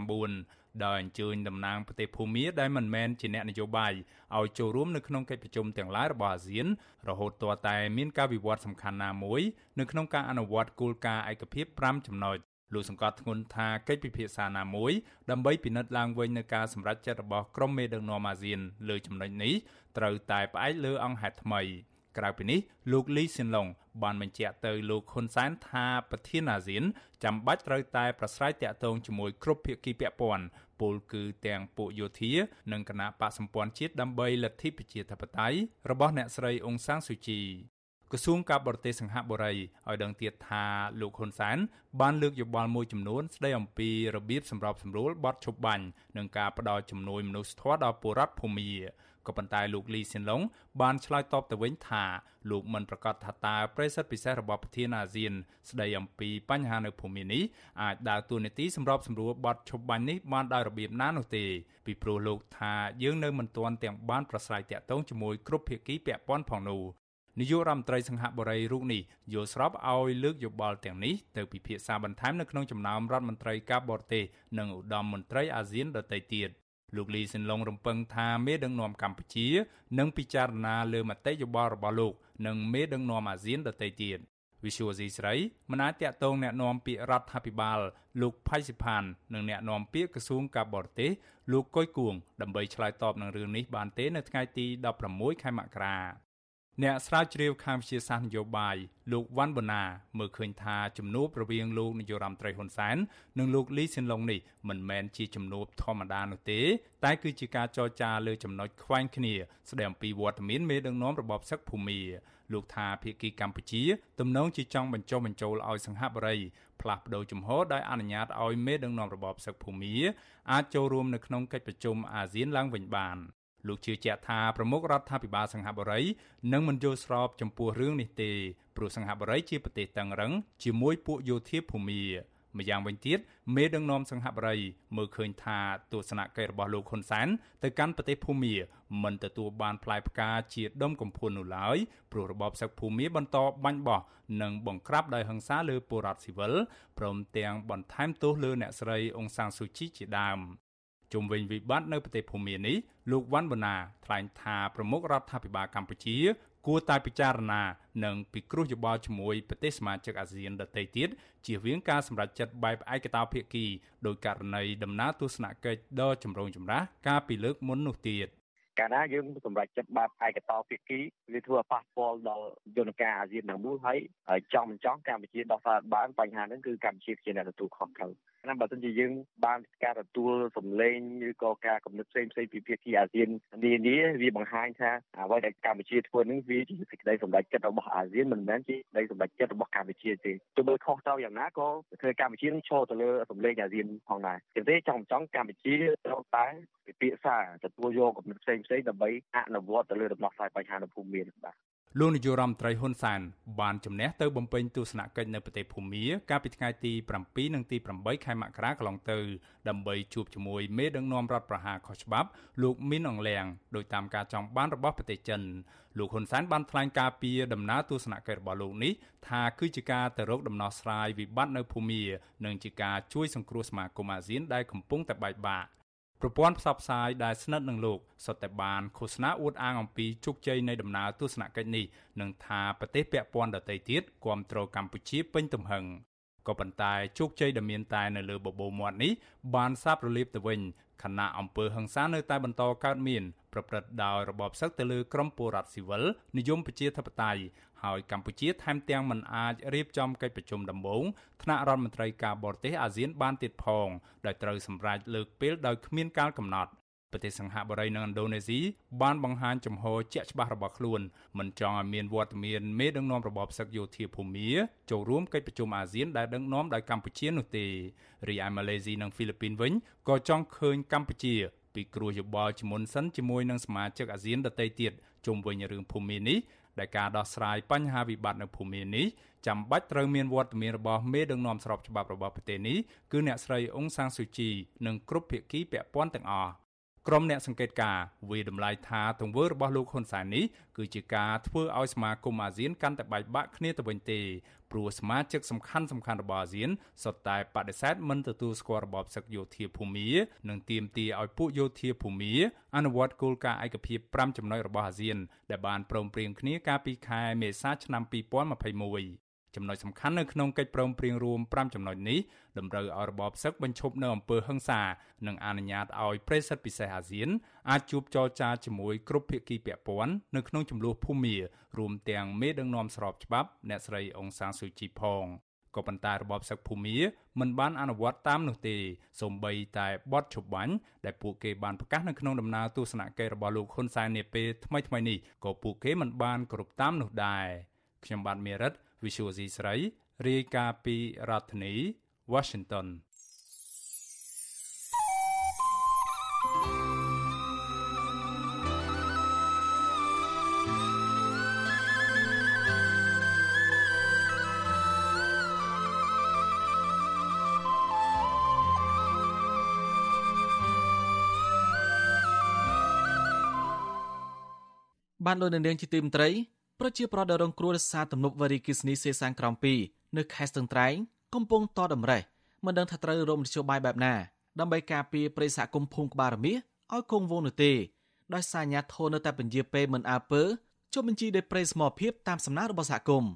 39 ដោយអញ្ជើញតំណាងប្រទេសភូមាដែលមិនមែនជាអ្នកនយោបាយឲ្យចូលរួមនៅក្នុងកិច្ចប្រជុំទាំងឡាយរបស់អាស៊ានរហូតទាល់តែមានការវិវត្តសំខាន់ណាមួយនៅក្នុងការអនុវត្តគោលការណ៍ឯកភាព5ចំណុចលោកសង្កត់ធ្ងន់ថាកិច្ចពិភាក្សាណាមួយដើម្បីពិនិត្យឡើងវិញនូវការសម្រេចចិត្តរបស់ក្រុមមេដឹកនាំអាស៊ានលើចំណុចនេះត្រូវតែផ្អែកលើអង្គហេតុថ្មី ក្រៅពីនេះលោកលីស៊ីនឡុងបានបញ្ជាក់ទៅលោកហ៊ុនសែនថាប្រធានអាស៊ានចាំបាច់ត្រូវតែប្រស្រ័យតាក់ទងជាមួយគ្រប់ភាគីពាក់ព័ន្ធពលគឺទាំងពួកយោធា និងគណៈបកសម្ព័ន្ធជាតិដើម្បីលទ្ធិប្រជាធិបតេយ្យរបស់អ្នកស្រីអ៊ុងសាងស៊ូជីក្រសួងការបរទេសសង្ហបុរីឲ្យដឹងទៀតថាលោកហ៊ុនសែនបានលើកយោបល់មួយចំនួនស្ដីអំពីរបៀបសម្របសម្រួលបទឈប់បាញ់និងការផ្ដល់ជំនួយមនុស្សធម៌ដល់ពលរដ្ឋភូមា ក៏ប៉ុន្តែលោកលីសៀនឡុងបានឆ្លើយតបទៅវិញថាលោកមិនប្រកាសថាតើប្រិស័ទពិសេសរបស់ប្រធានអាស៊ាន ស្ដីអំពីបញ្ហានៅភូមិនេះអាចដើរតួនាទីសម្របសម្រួលបទឈប់បាញ់នេះបានដោយរបៀបណានោះទេពីព្រោះលោកថាយើងនៅមិនទាន់ទាំងបានប្រស្រ័យតាក់ទងជាមួយគ្រប់ភាគីពាក់ព័ន្ធផងនោះនាយករដ្ឋមន្ត្រីសង្ហបុរីរូបនេះយល់ស្របឲ្យលើកយោបល់ទាំងនេះទៅពិភាក្សាបន្ថែមនៅក្នុងចំណោមរដ្ឋមន្ត្រីការបរទេសនិងឧត្តមមន្ត្រីអាស៊ានដទៃទៀត លោកលីសិនឡុងរំពឹងថាមេដឹកនាំកម្ពុជានឹងពិចារណាលើមតិយោបល់របស់លោកនិងមេដឹកនាំអាស៊ានដទៃទៀតវិសុវស៊ីស្រីមិនអាចតាក់ទងแนะនាំពាក្យរដ្ឋាភិបាលលោកផៃសិផាននិងแนะនាំពាក្យក្រសួងការបរទេសលោកកុយគួងដើម្បីឆ្លើយតបនឹងរឿងនេះបានទេនៅថ្ងៃទី16ខែមករា អ្នកស្រាវជ្រាវខាងវិទ្យាសាស្ត្រនយោបាយលោកវ៉ាន់បូណាមើលឃើញថាជំនួបរវាងលោកនាយរដ្ឋមន្ត្រីហ៊ុនសែននិងលោកលីស៊ីនឡុងនេះមិនមែនជាជំនួបធម្មតានោះទេ តែគឺជាការចរចាលើចំណុចខ្វែងគ្នា ស្ដីអំពីវត្តមានមេដឹកនាំរបបសឹកភូមាលោកថាភាគីកម្ពុជាទំនងជាចង់បញ្ចុះបញ្ចូលឲ្យសង្ហបុរីផ្លាស់ប្តូរជំហរដោយអនុញ្ញាតឲ្យមេដឹកនាំរបបសឹកភូមាអាចចូលរួមនៅក្នុងកិច្ចប្រជុំអាស៊ានឡើងវិញបាន លោកជឿជាក់ថាប្រមុខរដ្ឋាភិបាលសង្ហបុរីនឹងមិនយល់ស្របចំពោះរឿងនេះទេព្រោះសង្ហបុរីជាប្រទេសតឹងរឹងជាមួយពួកយោធាភូមាម្យ៉ាងវិញទៀតមេដឹកនាំសង្ហបុរីមើលឃើញថាទស្សនកិច្ចរបស់លោកហ៊ុនសែនទៅកាន់ប្រទេសភូមាមិនទទួលបានផ្លែផ្កាជាដុំកំភួននោះឡើយព្រោះរបបសឹកភូមាបន្តបាញ់បោះនិងបង្ក្រាបដោយហិង្សាលើពលរដ្ឋស៊ីវិលព្រមទាំងបន្ថែមទោសលើអ្នកស្រីអ៊ុងសានស៊ូជីជាដើម ជុំវិញវិបត្តិនៅប្រទេសភូមានេះលោកវ៉ាន់បូណាថ្លែងថាប្រមុខរដ្ឋាភិបាលកម្ពុជា គួរតែពិចារណានិងពិគ្រោះយោបល់ជាមួយប្រទេសសមាជិកអាស៊ានដទៃទៀតជៀសវាងការសម្រេចចិត្តបែបឯកតោភាគីដោយករណីដំណើរទស្សនកិច្ចដ៏ចម្រូងចម្រាសកាលពីលើកមុននោះទៀតកាលណាយើងសម្រេចចិត្តបែបឯកតោភាគីវាធ្វើឲ្យប៉ះពាល់ដល់យន្តការអាស៊ានទាំងមូលហើយចង់មិនចង់កម្ពុជាដោះស្រាយបានបញ្ហាហ្នឹងគឺកម្ពុជាជាអ្នកទទួលខុសត្រូវ ណាបើសិនជាយើងបានការទទួលសម្លេងឬក៏ការកំណត់ផ្សេងផ្សេងពីភាគីអាស៊ាននានាវាបង្ហាញថាអ្វីដែលកម្ពុជាធ្វើនឹងវាជាសេចក្តីសម្រេចចិត្តរបស់អាស៊ានមិនមែនជាសេចក្តីសម្រេចចិត្តរបស់កម្ពុជាទេទោះបីខុសត្រូវយ៉ាងណាក៏ធ្វើកម្ពុជានឹងឈរទៅលើសម្លេងអាស៊ានផងដែរជាទេចង់ចង់កម្ពុជាត្រូវតែពិភាក្សាទទួលយកកំណត់ផ្សេងផ្សេងដើម្បីអនុវត្តទៅលើដំណោះស្រាយបញ្ហានៅភូមិមានបាទ លោកនាយករដ្ឋមន្ត្រីហ៊ុនសែនបានជំនះទៅបំពេញទស្សនកិច្ចនៅប្រទេសភូមាកាលពីថ្ងៃទី7និងទី8ខែមករាកន្លងទៅដើម្បីជួបជាមួយមេដឹកនាំរដ្ឋប្រហារខុសច្បាប់លោកមីនអងលៀងដោយតាមការចង់បានរបស់ប្រទេសចិនលោកហ៊ុនសែនបានថ្លែងការពីដំណើរទស្សនកិច្ចរបស់លោកនេះថាគឺជាការទៅរកដំណោះស្រាយវិបត្តិនៅភូមា និងជាការជួយសង្គ្រោះសមាគមអាស៊ានដែលកំពុងតែបែកបាក់ ប្រព័ន្ធផ្សព្វផ្សាយដែលស្និទ្ធនឹងលោកសុទ្ធតែបានឃោសនាអួតអាងអំពីជោគជ័យនៃដំណើរទស្សនកិច្ចនេះនិងថាប្រទេសពាក់ព័ន្ធដទៃទៀតគ្រប់គ្រងកម្ពុជាពេញទំហឹងក៏ប៉ុន្តែជោគជ័យដែលមានតែនៅលើបបោមាត់នេះបានសាបរលាបទៅវិញខណៈអង្គើហឹង្សានៅតែបន្តកើតមានប្រព្រឹត្តដោយរបបសឹកទៅលើក្រុមពលរដ្ឋស៊ីវិលនិយមប្រជាធិបតេយ្យ ហើយកម្ពុជាថែមទាំងមិនអាចរៀបចំកិច្ចប្រជុំដំបូងថ្នាក់រដ្ឋមន្ត្រីការបរទេសអាស៊ានបានទៀតផងដែលត្រូវសម្រេចលើកពេលដោយគ្មានកាលកំណត់ប្រទេសសង្ហបុរីនិងឥណ្ឌូនេស៊ីបានបង្ហាញចំហជាក់ច្បាស់របស់ខ្លួនមិនចង់ឲ្យមានវត្តមានមេដឹកនាំរបបសឹកយោធាភូមាចូលរួមកិច្ចប្រជុំអាស៊ានដែលដឹកនាំដោយកម្ពុជានោះទេរីឯម៉ាឡេស៊ីនិងហ្វីលីពីនវិញក៏ចង់ឃើញកម្ពុជាពីគ្រោះយោបល់ជាមុនសិនជាមួយនឹងសមាជិកអាស៊ានដទៃទៀតជុំវិញរឿងភូមិនេះ ដែលការដោះស្រាយបញ្ហាវិបត្តិនៅភូមិនេះចាំបាច់ត្រូវមានវត្តមានរបស់មេដឹកនាំស្របច្បាប់របស់ប្រទេសនេះគឺអ្នកស្រីអ៊ុងសាំងស៊ូជីនិងគ្រប់ភាគីពាក់ព័ន្ធទាំងអស់ ក្រុមអ្នកសង្កេតការណ៍វាតម្លៃថាទង្វើរបស់លោកហ៊ុនសែននេះគឺជាការធ្វើឲ្យសមាគមអាស៊ានកាន់តែបែកបាក់គ្នាទៅវិញទេព្រោះសមាជិកសំខាន់សំខាន់របស់អាស៊ានសុទ្ធតែបដិសេធមិនទទួលស្គាល់របបសឹកយោធាភូមានិងទាមទារឲ្យពួកយោធាភូមាអនុវត្តគោលការណ៍ឯកភាព5ចំណុចរបស់អាស៊ានដែលបានព្រមព្រៀងគ្នាកាលពីខែមេសាឆ្នាំ2021 ចំណុចសំខាន់នៅក្នុងកិច្ចព្រមព្រៀងរួម5ចំណុចនេះតម្រូវឲ្យរបបសឹកបញ្ឈប់នៅអំពើហិង្សានិងអនុញ្ញាតឲ្យប្រិស័ទពិសេសអាស៊ានអាចជួបចរចាជាមួយគ្រប់ភាគីពាក់ព័ន្ធនៅក្នុងចំនួនភូមារួមទាំងមេដឹកនាំស្របច្បាប់អ្នកស្រីអុងសានស៊ូជីផងក៏ប៉ុន្តែរបបសឹកភូមាមិនបានអនុវត្តតាមនោះទេសូម្បីតែបទឈប់បាញ់ដែលពួកគេបានប្រកាសនៅក្នុងដំណើរទស្សនកិច្ចរបស់លោកហ៊ុនសែននាពេលថ្មីៗនេះក៏ពួកគេមិនបានគ្រប់តាមនោះដែរខ្ញុំបាទមេរិត Visual C ស្រីរាយការណ៍ពីរដ្ឋធានី Washington បានលោកនាងជាទីមត្រី ប្រជាប្រដ្ឋដែលរងគ្រោះដោយសារទំនប់វារីអគ្គិសនីសេសានក្រំ2នៅខេត្តស្ទឹងត្រែងកំពុងតតម្រេះមិនដឹងថាត្រូវរមនយោបាយបែបណាដើម្បីការពារប្រិយសហគមន៍ភូមិក្បាលរមៀសឲ្យគង់វង្សនោះទេដោយសារអាញាធននៅតែពន្យាពេលមិនអើពើចុះបញ្ជីដោយប្រិយស្មោភាពតាមសំណើរបស់សហគមន៍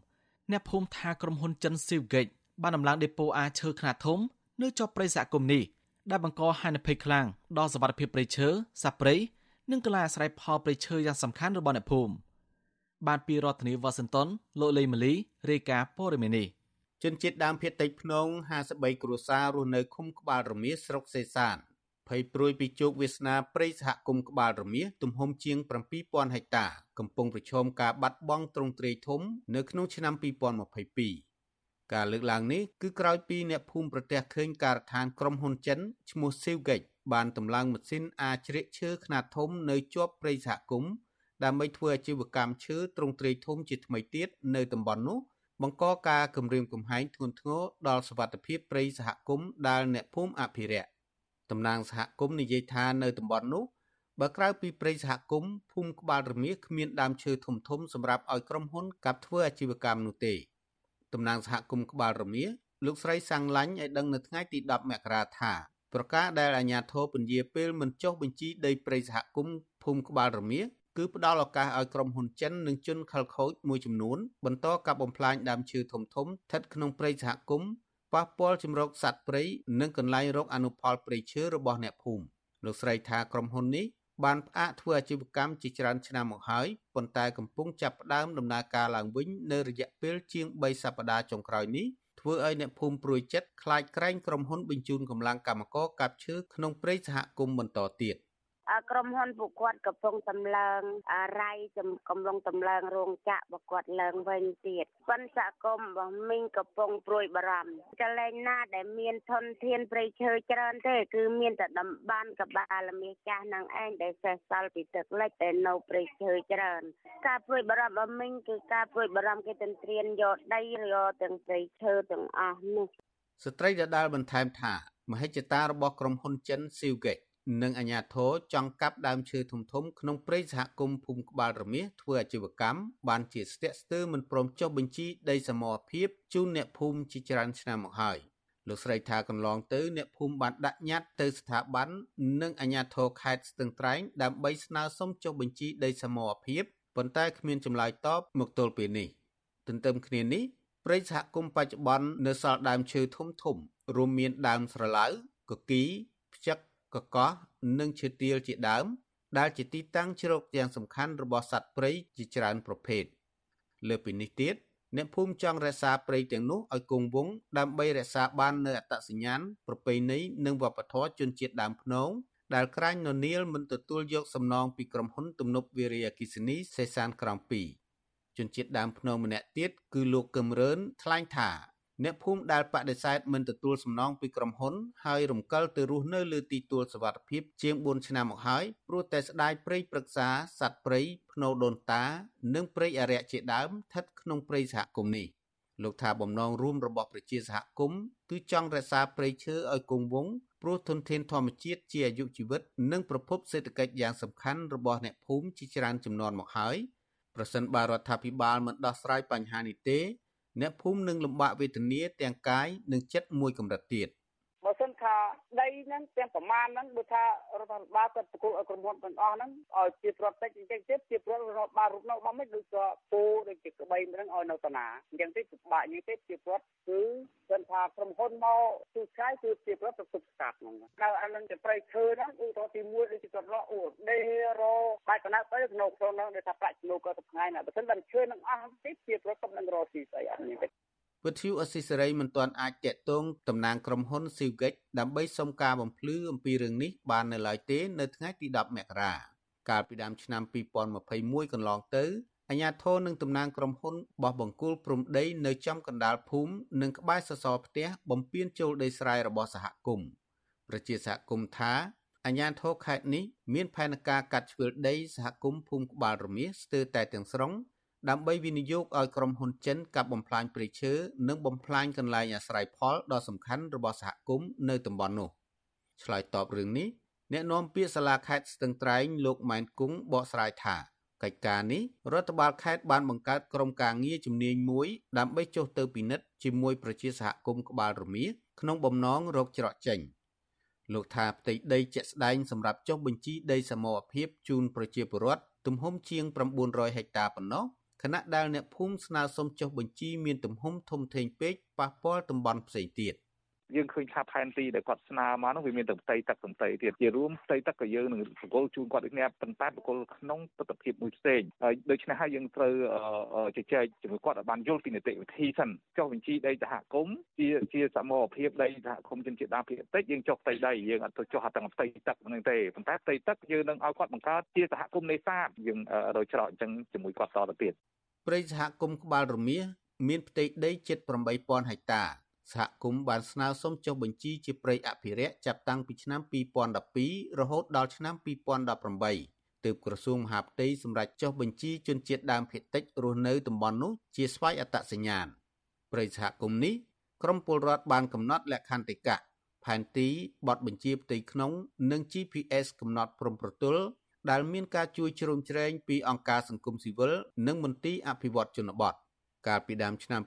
អ្នកភូមិថាក្រុមហ៊ុនចិនស៊ីវហ្គិចបានដំឡើងដេប៉ូអាឈើខ្នាតធំនៅជាប់ប្រិយសហគមន៍នេះដែលបង្កហានិភ័យខ្លាំងដល់សវត្ថិភាពព្រៃឈើសត្វព្រៃនិងកន្លែងអាស្រ័យផលព្រៃឈើយ៉ាងសំខាន់របស់អ្នកភូមិ បានពីរដ្ឋធានីវ៉ាស៊ីនតោនលោកលេម៉ាលីរាយការណ៍ព័ត៌មាននេះជនជាតិដើមភាគតិចភ្នង53គ្រួសាររស់នៅឃុំក្បាលរមៀសស្រុកសេសានភ័យព្រួយពីជោគវាសនាព្រៃសហគមន៍ក្បាលរមៀសទំហំជាង7000ហិកតា កំពុងប្រឈមការបាត់បង់ទ្រង់ទ្រាយធំ នៅក្នុងឆ្នាំ2022ការលើកឡើងនេះគឺក្រោយពីអ្នកភូមិប្រទះឃើញការដ្ឋានក្រុមហ៊ុនចិនឈ្មោះ Silgate បានតម្លើងម៉ាស៊ីនអាចជ្រៀកឈើខ្នាតធំនៅជាប់ព្រៃសហគមន៍ ដើម្បីធ្វើអាជីវកម្មឈើទ្រង់ទ្រាយធំជាថ្មីទៀតនៅតំបន់នោះបង្កការគំរាមកំហែងធ្ងន់ធ្ងរដល់សវត្ថិភាពព្រៃសហគមន៍ដែលអ្នកភូមិអភិរក្សតំណាងសហគមន៍និយាយថានៅតំបន់នោះបើក្រៅពីព្រៃសហគមន៍ភូមិក្បាលរមៀសគ្មានដើមឈើធំធំសម្រាប់ឲ្យក្រុមហ៊ុនកាប់ធ្វើអាជីវកម្មនោះទេតំណាងសហគមន៍ក្បាលរមៀសលោកស្រីសាំងឡាញ់ឲ្យដឹងនៅថ្ងៃទី10មករាថាប្រការដែលអាជ្ញាធរពន្យាពេលមិនចុះបញ្ជីដីព្រៃសហគមន៍ភូមិក្បាលរមៀស គឺផ្ដល់ឱកាសឲ្យក្រុមហ៊ុនចិននិងជនខិលខូចមួយចំនួនបន្តកាប់បំផ្លាញដើមឈើធំធំស្ថិតក្នុងព្រៃសហគមន៍ប៉ះពាល់ជំរកសត្វព្រៃនិងកន្លែងរកអនុផលព្រៃឈើរបស់អ្នកភូមិលោកស្រីថាក្រុមហ៊ុននេះបានផ្អាកធ្វើអាជីវកម្មជាច្រើនឆ្នាំមកហើយប៉ុន្តែកំពុងចាប់ផ្ដើមដំណើរការឡើងវិញនៅរយៈពេលជាង3សប្តាហ៍ចុងក្រោយនេះធ្វើឲ្យអ្នកភូមិព្រួយចិត្តខ្លាចក្រែងក្រុមហ៊ុនបញ្ជូនកម្លាំងកម្មករកាប់ឈើក្នុងព្រៃសហគមន៍បន្តទៀត ក្រុមហ៊ុនពួកគាត់កំពុងតម្លើងរៃកំពុងតម្លើងរោងចក្ររបស់គាត់ឡើងវិញទៀតប៉ុន្តែសហគមន៍របស់មីងកំពុងព្រួយបារម្ភកលែងណាដែលមានធនធានព្រៃឈើច្រើនទេ គឺមានតែតំបានកបាលមាសចាស់នឹងឯងដែលសេះសល់ពីទឹកលិចតែនៅព្រៃឈើច្រើន ការព្រួយបារម្ភរបស់មីងគឺការព្រួយបារម្ភគេទន្ទ្រានយកដីយកទាំងព្រៃឈើទាំងអស់នេះស្ត្រីដដាលបន្ថែមថាមហិច្ឆតារបស់ក្រុមហ៊ុនចិនស៊ីវហ្គិច និងអាជ្ញាធរចង់កាប់ដើមឈើធំធំក្នុងព្រៃសហគមន៍ភូមិក្បាលរមៀសធ្វើអាជីវកម្មបានជាស្ទាក់ស្ទើរមិនព្រមចុះបញ្ជីដីសមរភាពជូនអ្នកភូមិជាច្រើនឆ្នាំមកហើយលោកស្រីថាកន្លងទៅអ្នកភូមិបានដាក់ញត្តិទៅស្ថាប័ននិងអាជ្ញាធរខេត្តស្ទឹងត្រែងដើម្បីស្នើសុំចុះបញ្ជីដីសមរភាពប៉ុន្តែគ្មានចម្លើយតបមកទល់ពេលនេះទន្ទឹមគ្នានេះព្រៃសហគមន៍បច្ចុប្បន្ននៅសល់ដើមឈើធំធំរួមមានដើមស្រឡៅកគីផ្ចឹក កកោះនិងឈើទាលជាដើម ដែលជាទីតាំងជ្រកយ៉ាងសំខាន់របស់សត្វព្រៃជាច្រើនប្រភេទលើពីនេះទៀតអ្នកភូមិចង់រក្សាព្រៃទាំងនោះឲ្យគង់វង្សដើម្បីរក្សាបាននូវអត្តសញ្ញាណប្រពៃណីនិងវប្បធម៌ជនជាតិដើមភ្នងដែលក្រាញ់ននៀលមិនទទួលយកសំណងពីក្រុមហ៊ុនទំនប់វារីអគិសនីសេសានក្រំ2ជនជាតិដើមភ្នងម្នាក់ទៀតគឺលោកកឹមរឿនថ្លែងថា អ្នកភូមិដែលបដិសេធមិនទទួលសំណងពីក្រុមហ៊ុនហើយរំកិលទៅរស់នៅលើទីទួលសវត្ថភាពជាង4ឆ្នាំមកហើយព្រោះតែស្ដាយព្រៃព្រឹក្សាសត្វព្រៃភ្នៅដូនតា និងព្រៃអរិយជាដើមស្ថិតក្នុងព្រៃសហគមន៍នេះលោកថាបំណងរួមរបស់ប្រជាសហគមន៍គឺចង់រក្សាព្រៃឈើឲ្យគង់វង្សព្រោះធនធានធម្មជាតិជាអាយុជីវិត និងប្រភពសេដ្ឋកិច្ចយ៉ាងសំខាន់របស់អ្នកភូមិជាច្រើនចំនួនមកហើយប្រសិនបើរដ្ឋាភិបាលមិនដោះស្រាយបញ្ហានេះទេ អ្នកភូមិនឹងលំបាកវេទនាទាំងកាយនិងចិត្តមួយកម្រិតទៀតបើសិន ថាដីហ្នឹងទាំងប្រមាណហ្នឹងបើថារដ្ឋាភិបាលគាត់ប្រគល់ឲ្យក្រុមហ៊ុនទាំងអស់ហ្នឹងឲ្យជាប្រតិចអញ្ចឹងទៀតជាប្ររដ្ឋរដ្ឋបាលរូបនោះបំមិនដូចក៏ពូដូចជាក្បីហ្នឹងឲ្យនៅតាណាអញ្ចឹងទេពិបាកនិយាយទេជាប្ររដ្ឋគឺគាត់ថាក្រុមហ៊ុនមកទូឆ្ងាយគឺជាប្ររដ្ឋប្រទប់ស្កាត់ហ្នឹងនៅអានឹងជាប្រៃឈើហ្នឹងឧទាហរណ៍ទី1ដូចជាគាត់រកអូដេរោបាច់កណ្ដាប់ទៅក្នុងក្នុងហ្នឹងដែលថាប្រាក់ចំណូលគាត់ទៅថ្ងៃណាបើមិនបានឈើនឹងអស់ទេជាប្ររដ្ឋគាត់នឹងរកស៊ីស្អីអត់នេះទេ វិទ្យុអស៊ីសេរីមិនទាន់អាចតាក់ទងតំណាងក្រុមហ៊ុន Silgate ដើម្បីសុំការបំភ្លឺអំពីរឿងនេះបាននៅឡើយទេនៅថ្ងៃទី10មករាកាលពីដើមឆ្នាំ2021កន្លងទៅអាជ្ញាធរនិងតំណាងក្រុមហ៊ុនបោះបង្គោលព្រំដីនៅចំកណ្ដាលភូមិនិងក្បែរសសរផ្ទះបំពេញចូលដីស្រែរបស់សហគមន៍ប្រជាសហគមន៍ថាអាជ្ញាធរខេត្តនេះមានផែនការកាត់ជ្រឿលដីសហគមន៍ភូមិក្បាលរមៀសស្ទើរតែទាំងស្រុង ដើម្បីវិនិយោគឲ្យក្រុមហ៊ុនចិនកាប់បំផ្លាញព្រៃឈើនិងបំផ្លាញកន្លែងអាស្រ័យផលដ៏សំខាន់របស់សហគមន៍នៅតំបន់នោះឆ្លើយតបរឿងនេះអ្នកនាំពាក្យសាលាខេត្តស្ទឹងត្រែងលោកម៉ែនគង់បកស្រាយថាកិច្ចការនេះរដ្ឋបាលខេត្តបានបង្កើតក្រុមការងារជំនាញមួយដើម្បីចុះទៅពិនិត្យជាមួយប្រជាសហគមន៍ក្បាលរមៀក្នុងបំណងរកច្រកចេញលោកថាផ្ទៃដីជាក់ស្ដែងសម្រាប់ចុះបញ្ជីដីសមរភាពជូនប្រជាពលរដ្ឋទំហំជាង900ហិកតាប៉ុណ្ណោះខ ណៈដែលអ្នកភូមិស្នើសុំចុះបញ្ជីមានទំហំធំធេងពេកប៉ះពាល់តំបន់ផ្សេងទៀតយើងឃើញថាផែនទីដែលគាត់ស្នើមកនោះវាមានតែផ្ទៃទឹកផ្ទៃទៀតជារួមផ្ទៃទឹកក៏យើងនឹងបកគលជូនគាត់ដូចនេះប៉ុន្តែបកគលក្នុងទស្សនវិជ្ជាមួយផ្សេងហើយដូច្នេះហើយយើងត្រូវជជែកជាមួយគាត់ឲ្យបានយល់ពីនីតិវិធីសិនចុះបញ្ជីដីសហគមន៍ជាជាសមរភាពដីសហគមន៍ជនជាតិដើមភាគតិចយើងចុះផ្ទៃដីយើងអត់ទៅចុះទាំងផ្ទៃទឹកហ្នឹងទេប៉ុន្តែផ្ទៃទឹកយើងនឹងឲ្យគាត់បង្កើតជាសហគមន៍នេសាទយើងរយច្រកអញ្ចឹងជាមួយគាត់តទៅទៀត ព្រៃសហគមន៍ក្បាលរមៀមានផ្ទៃដីជិត8000ហិកតាសហគមន៍បានស្នើសុំចុះបញ្ជីជាព្រៃអភិរក្សចាប់តាំងពីឆ្នាំ2012រហូតដល់ឆ្នាំ2018ទើបក្រសួងមហាផ្ទៃសម្រេចចុះបញ្ជីជនជាតិដើមភាគតិចរស់នៅតំបន់នោះជាស្វ័យអត្តសញ្ញាណព្រៃសហគមន៍នេះក្រមពលរដ្ឋបានកំណត់លក្ខន្តិកៈផែនទីបទបញ្ជាផ្ទៃក្នុង និង GPS កំណត់ព្រំប្រទល់ ដែលមានការជួយជ្រោមជ្រែងពីអង្គការសង្គមស៊ីវិលនិងមន្ទីរអភិវឌ្ឍជនបទកាលពីដើមឆ្នាំ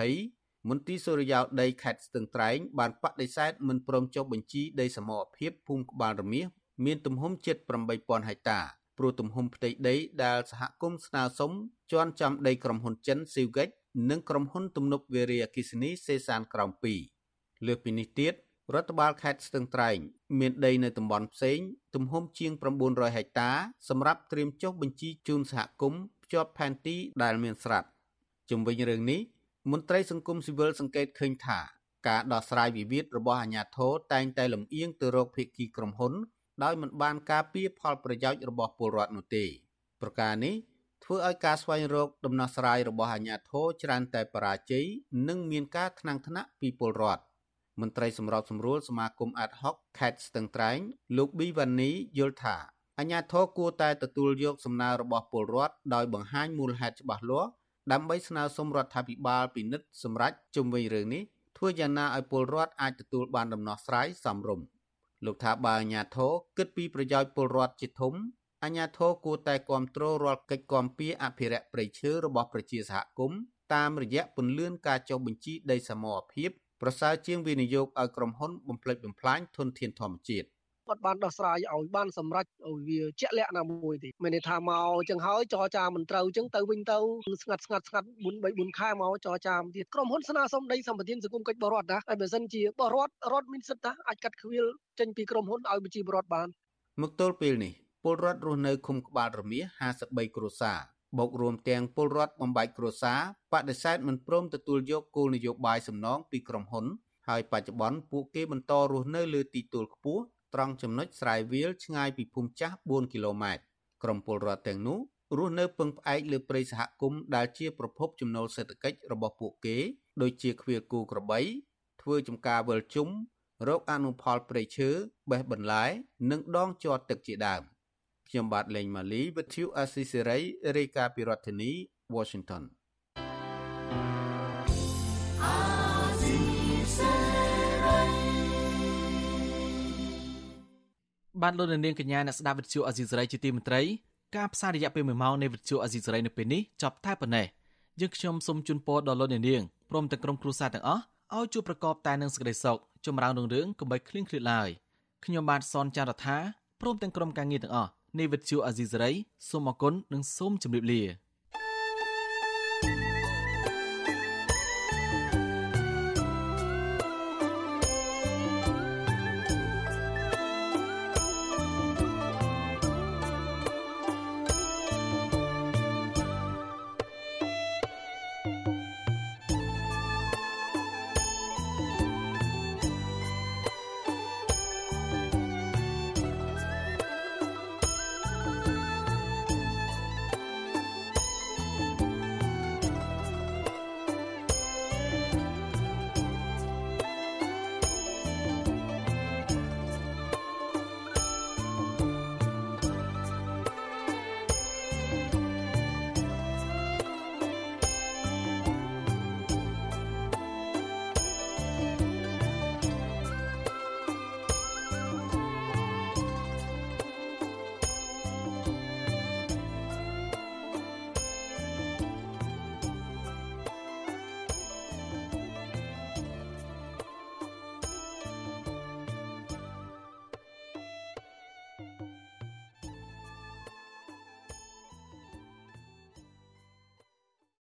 2020មន្ទីរសុរិយោដីខេត្តស្ទឹងត្រែងបានបដិសេធមិនព្រមចុះបញ្ជីដីសមរភាពភូមិក្បាលរមៀសមានទំហំជិត8000ហិកតាព្រោះទំហំផ្ទៃដីដែលសហគមន៍ស្នើសុំជន់ចំដីក្រុមហ៊ុនចិនស៊ីវហ្គិចនិងក្រុមហ៊ុនទំនប់វារីអគិសនីសេសានក្រោម2លើសពីនេះទៀត រដ្ឋបាលខេត្តស្ទឹងត្រែងមានដីនៅតំបន់ផ្សេង ទំហំជាង900ហិកតាសម្រាប់ត្រៀមចុះបញ្ជីជូនសហគមន៍ភ្ជាប់ផែនទីដែលមានស្រាប់ជំវិញរឿងនេះមន្ត្រីសង្គមស៊ីវិលសង្កេតឃើញថាការដោះស្រាយវិវាទរបស់អាជ្ញាធរតែងតែលំអៀងទៅរកភាគីក្រុមហ៊ុន ដោយមិនបានការពារផលប្រយោជន៍របស់ពលរដ្ឋនោះទេ ប្រការនេះធ្វើឲ្យការស្វែងរកដំណោះស្រាយរបស់អាជ្ញាធរច្រើនតែបរាជ័យនិងមានការថ្នាំងថ្នាក់ពីពលរដ្ឋ មន្ត្រីសម្របសម្រួលសមាគមអាត់ហុកខេត្តស្ទឹងត្រែង លោកប៊ីវ៉ានីយល់ថាអាជ្ញាធរគួរតែទទួលយកសំណើរបស់ពលរដ្ឋដោយបង្ហាញមូលហេតុច្បាស់លាស់ដើម្បីស្នើសុំរដ្ឋាភិបាលពិនិត្យសម្រេចជុំវិញរឿងនេះធ្វើយ៉ាងណាឲ្យពលរដ្ឋអាចទទួលបានដំណោះស្រាយសមរម្យលោកថាបើអាញាធរគិតពីប្រយោជន៍ពលរដ្ឋជាធំអាញាធរគួរតែគ្រប់គ្រងរាល់កិច្ចគាំពៀអភិរក្សព្រៃឈើរបស់ប្រជាសហគមន៍តាមរយៈពន្លឿនការចុះបញ្ជីដីសមរភាព ប្រសើរជាងវិនិយោគឲ្យក្រុមហ៊ុនបំផ្លិចបំផ្លាញធនធានធម្មជាតិគាត់បានដោះស្រាយឲ្យបានសម្រេចឲ្យវាជាក់លាក់ណាមួយទេមានន័យថាមកអញ្ចឹងហើយចរចាមិនត្រូវអញ្ចឹងទៅវិញទៅស្ងាត់ស្ងាត់ស្ងាត់4 3 4ខែមកចរចាទៀតក្រុមហ៊ុនស្នើសុំដីសម្បត្តិសង្គមកិច្ចបរដ្ឋណាហើយបើសិនជាបរដ្ឋរដ្ឋមានសិទ្ធិណាអាចកាត់ខ្វៀលចេញពីក្រុមហ៊ុនឲ្យប្រជាពលរដ្ឋបានមកទល់ពេលនេះពលរដ្ឋរស់នៅឃុំក្បាលរមៀ53គ្រួសារ បូករួមទាំងពលរដ្ឋបំបែកគ្រួសារបដិសេធមិនព្រមទទួលយកគោលនយោបាយសំណងពីក្រុមហ៊ុន ហើយបច្ចុប្បន្នពួកគេបន្តរស់នៅលើទីទួលខ្ពស់ត្រង់ចំណុចស្រែវាលឆ្ងាយពីភូមិចាស់4គីឡូម៉ែត្រក្រុមពលរដ្ឋទាំងនោះរស់នៅពឹងផ្អែកលើព្រៃសហគមន៍ដែលជាប្រភពចំណូលសេដ្ឋកិច្ចរបស់ពួកគេដូចជាឃ្វាលគូក្របី ធ្វើចំការវិលជុំរកអនុផលព្រៃឈើបេះបន្លែ និងដងជាប់ទឹកជាដើម ខ្ញុំបាទលេងម៉ាលីវិទ្យុអស៊ីសេរីរាយការណ៍ពីរដ្ឋធានី Washington បានលោកនាងកញ្ញាអ្នកស្ដាប់វិទ្យុអេស៊ីសរ៉ៃជាទីមេត្រីការផ្សាយរយៈពេល1ម៉ោងនៃវិទ្យុអេស៊ីសរ៉ៃនៅពេលនេះចប់តែប៉ុណ្ណេះយើងខ្ញុំសូមជូនពរដល់លោកនាងព្រមទាំងក្រុមគ្រួសារទាំងអស់ឲ្យជួបប្រកបតែនឹងសេចក្តីសុខចម្រើនរុងរឿងកុំបីឃ្លៀងឃ្លាតឡើយខ្ញុំបាទសនចាររថាព្រមទាំងក្រុមការងារទាំងអស់ នៃវិទ្យុអេស៊ីសរ៉ៃសូមអគុណនិងសូមជម្រាបលា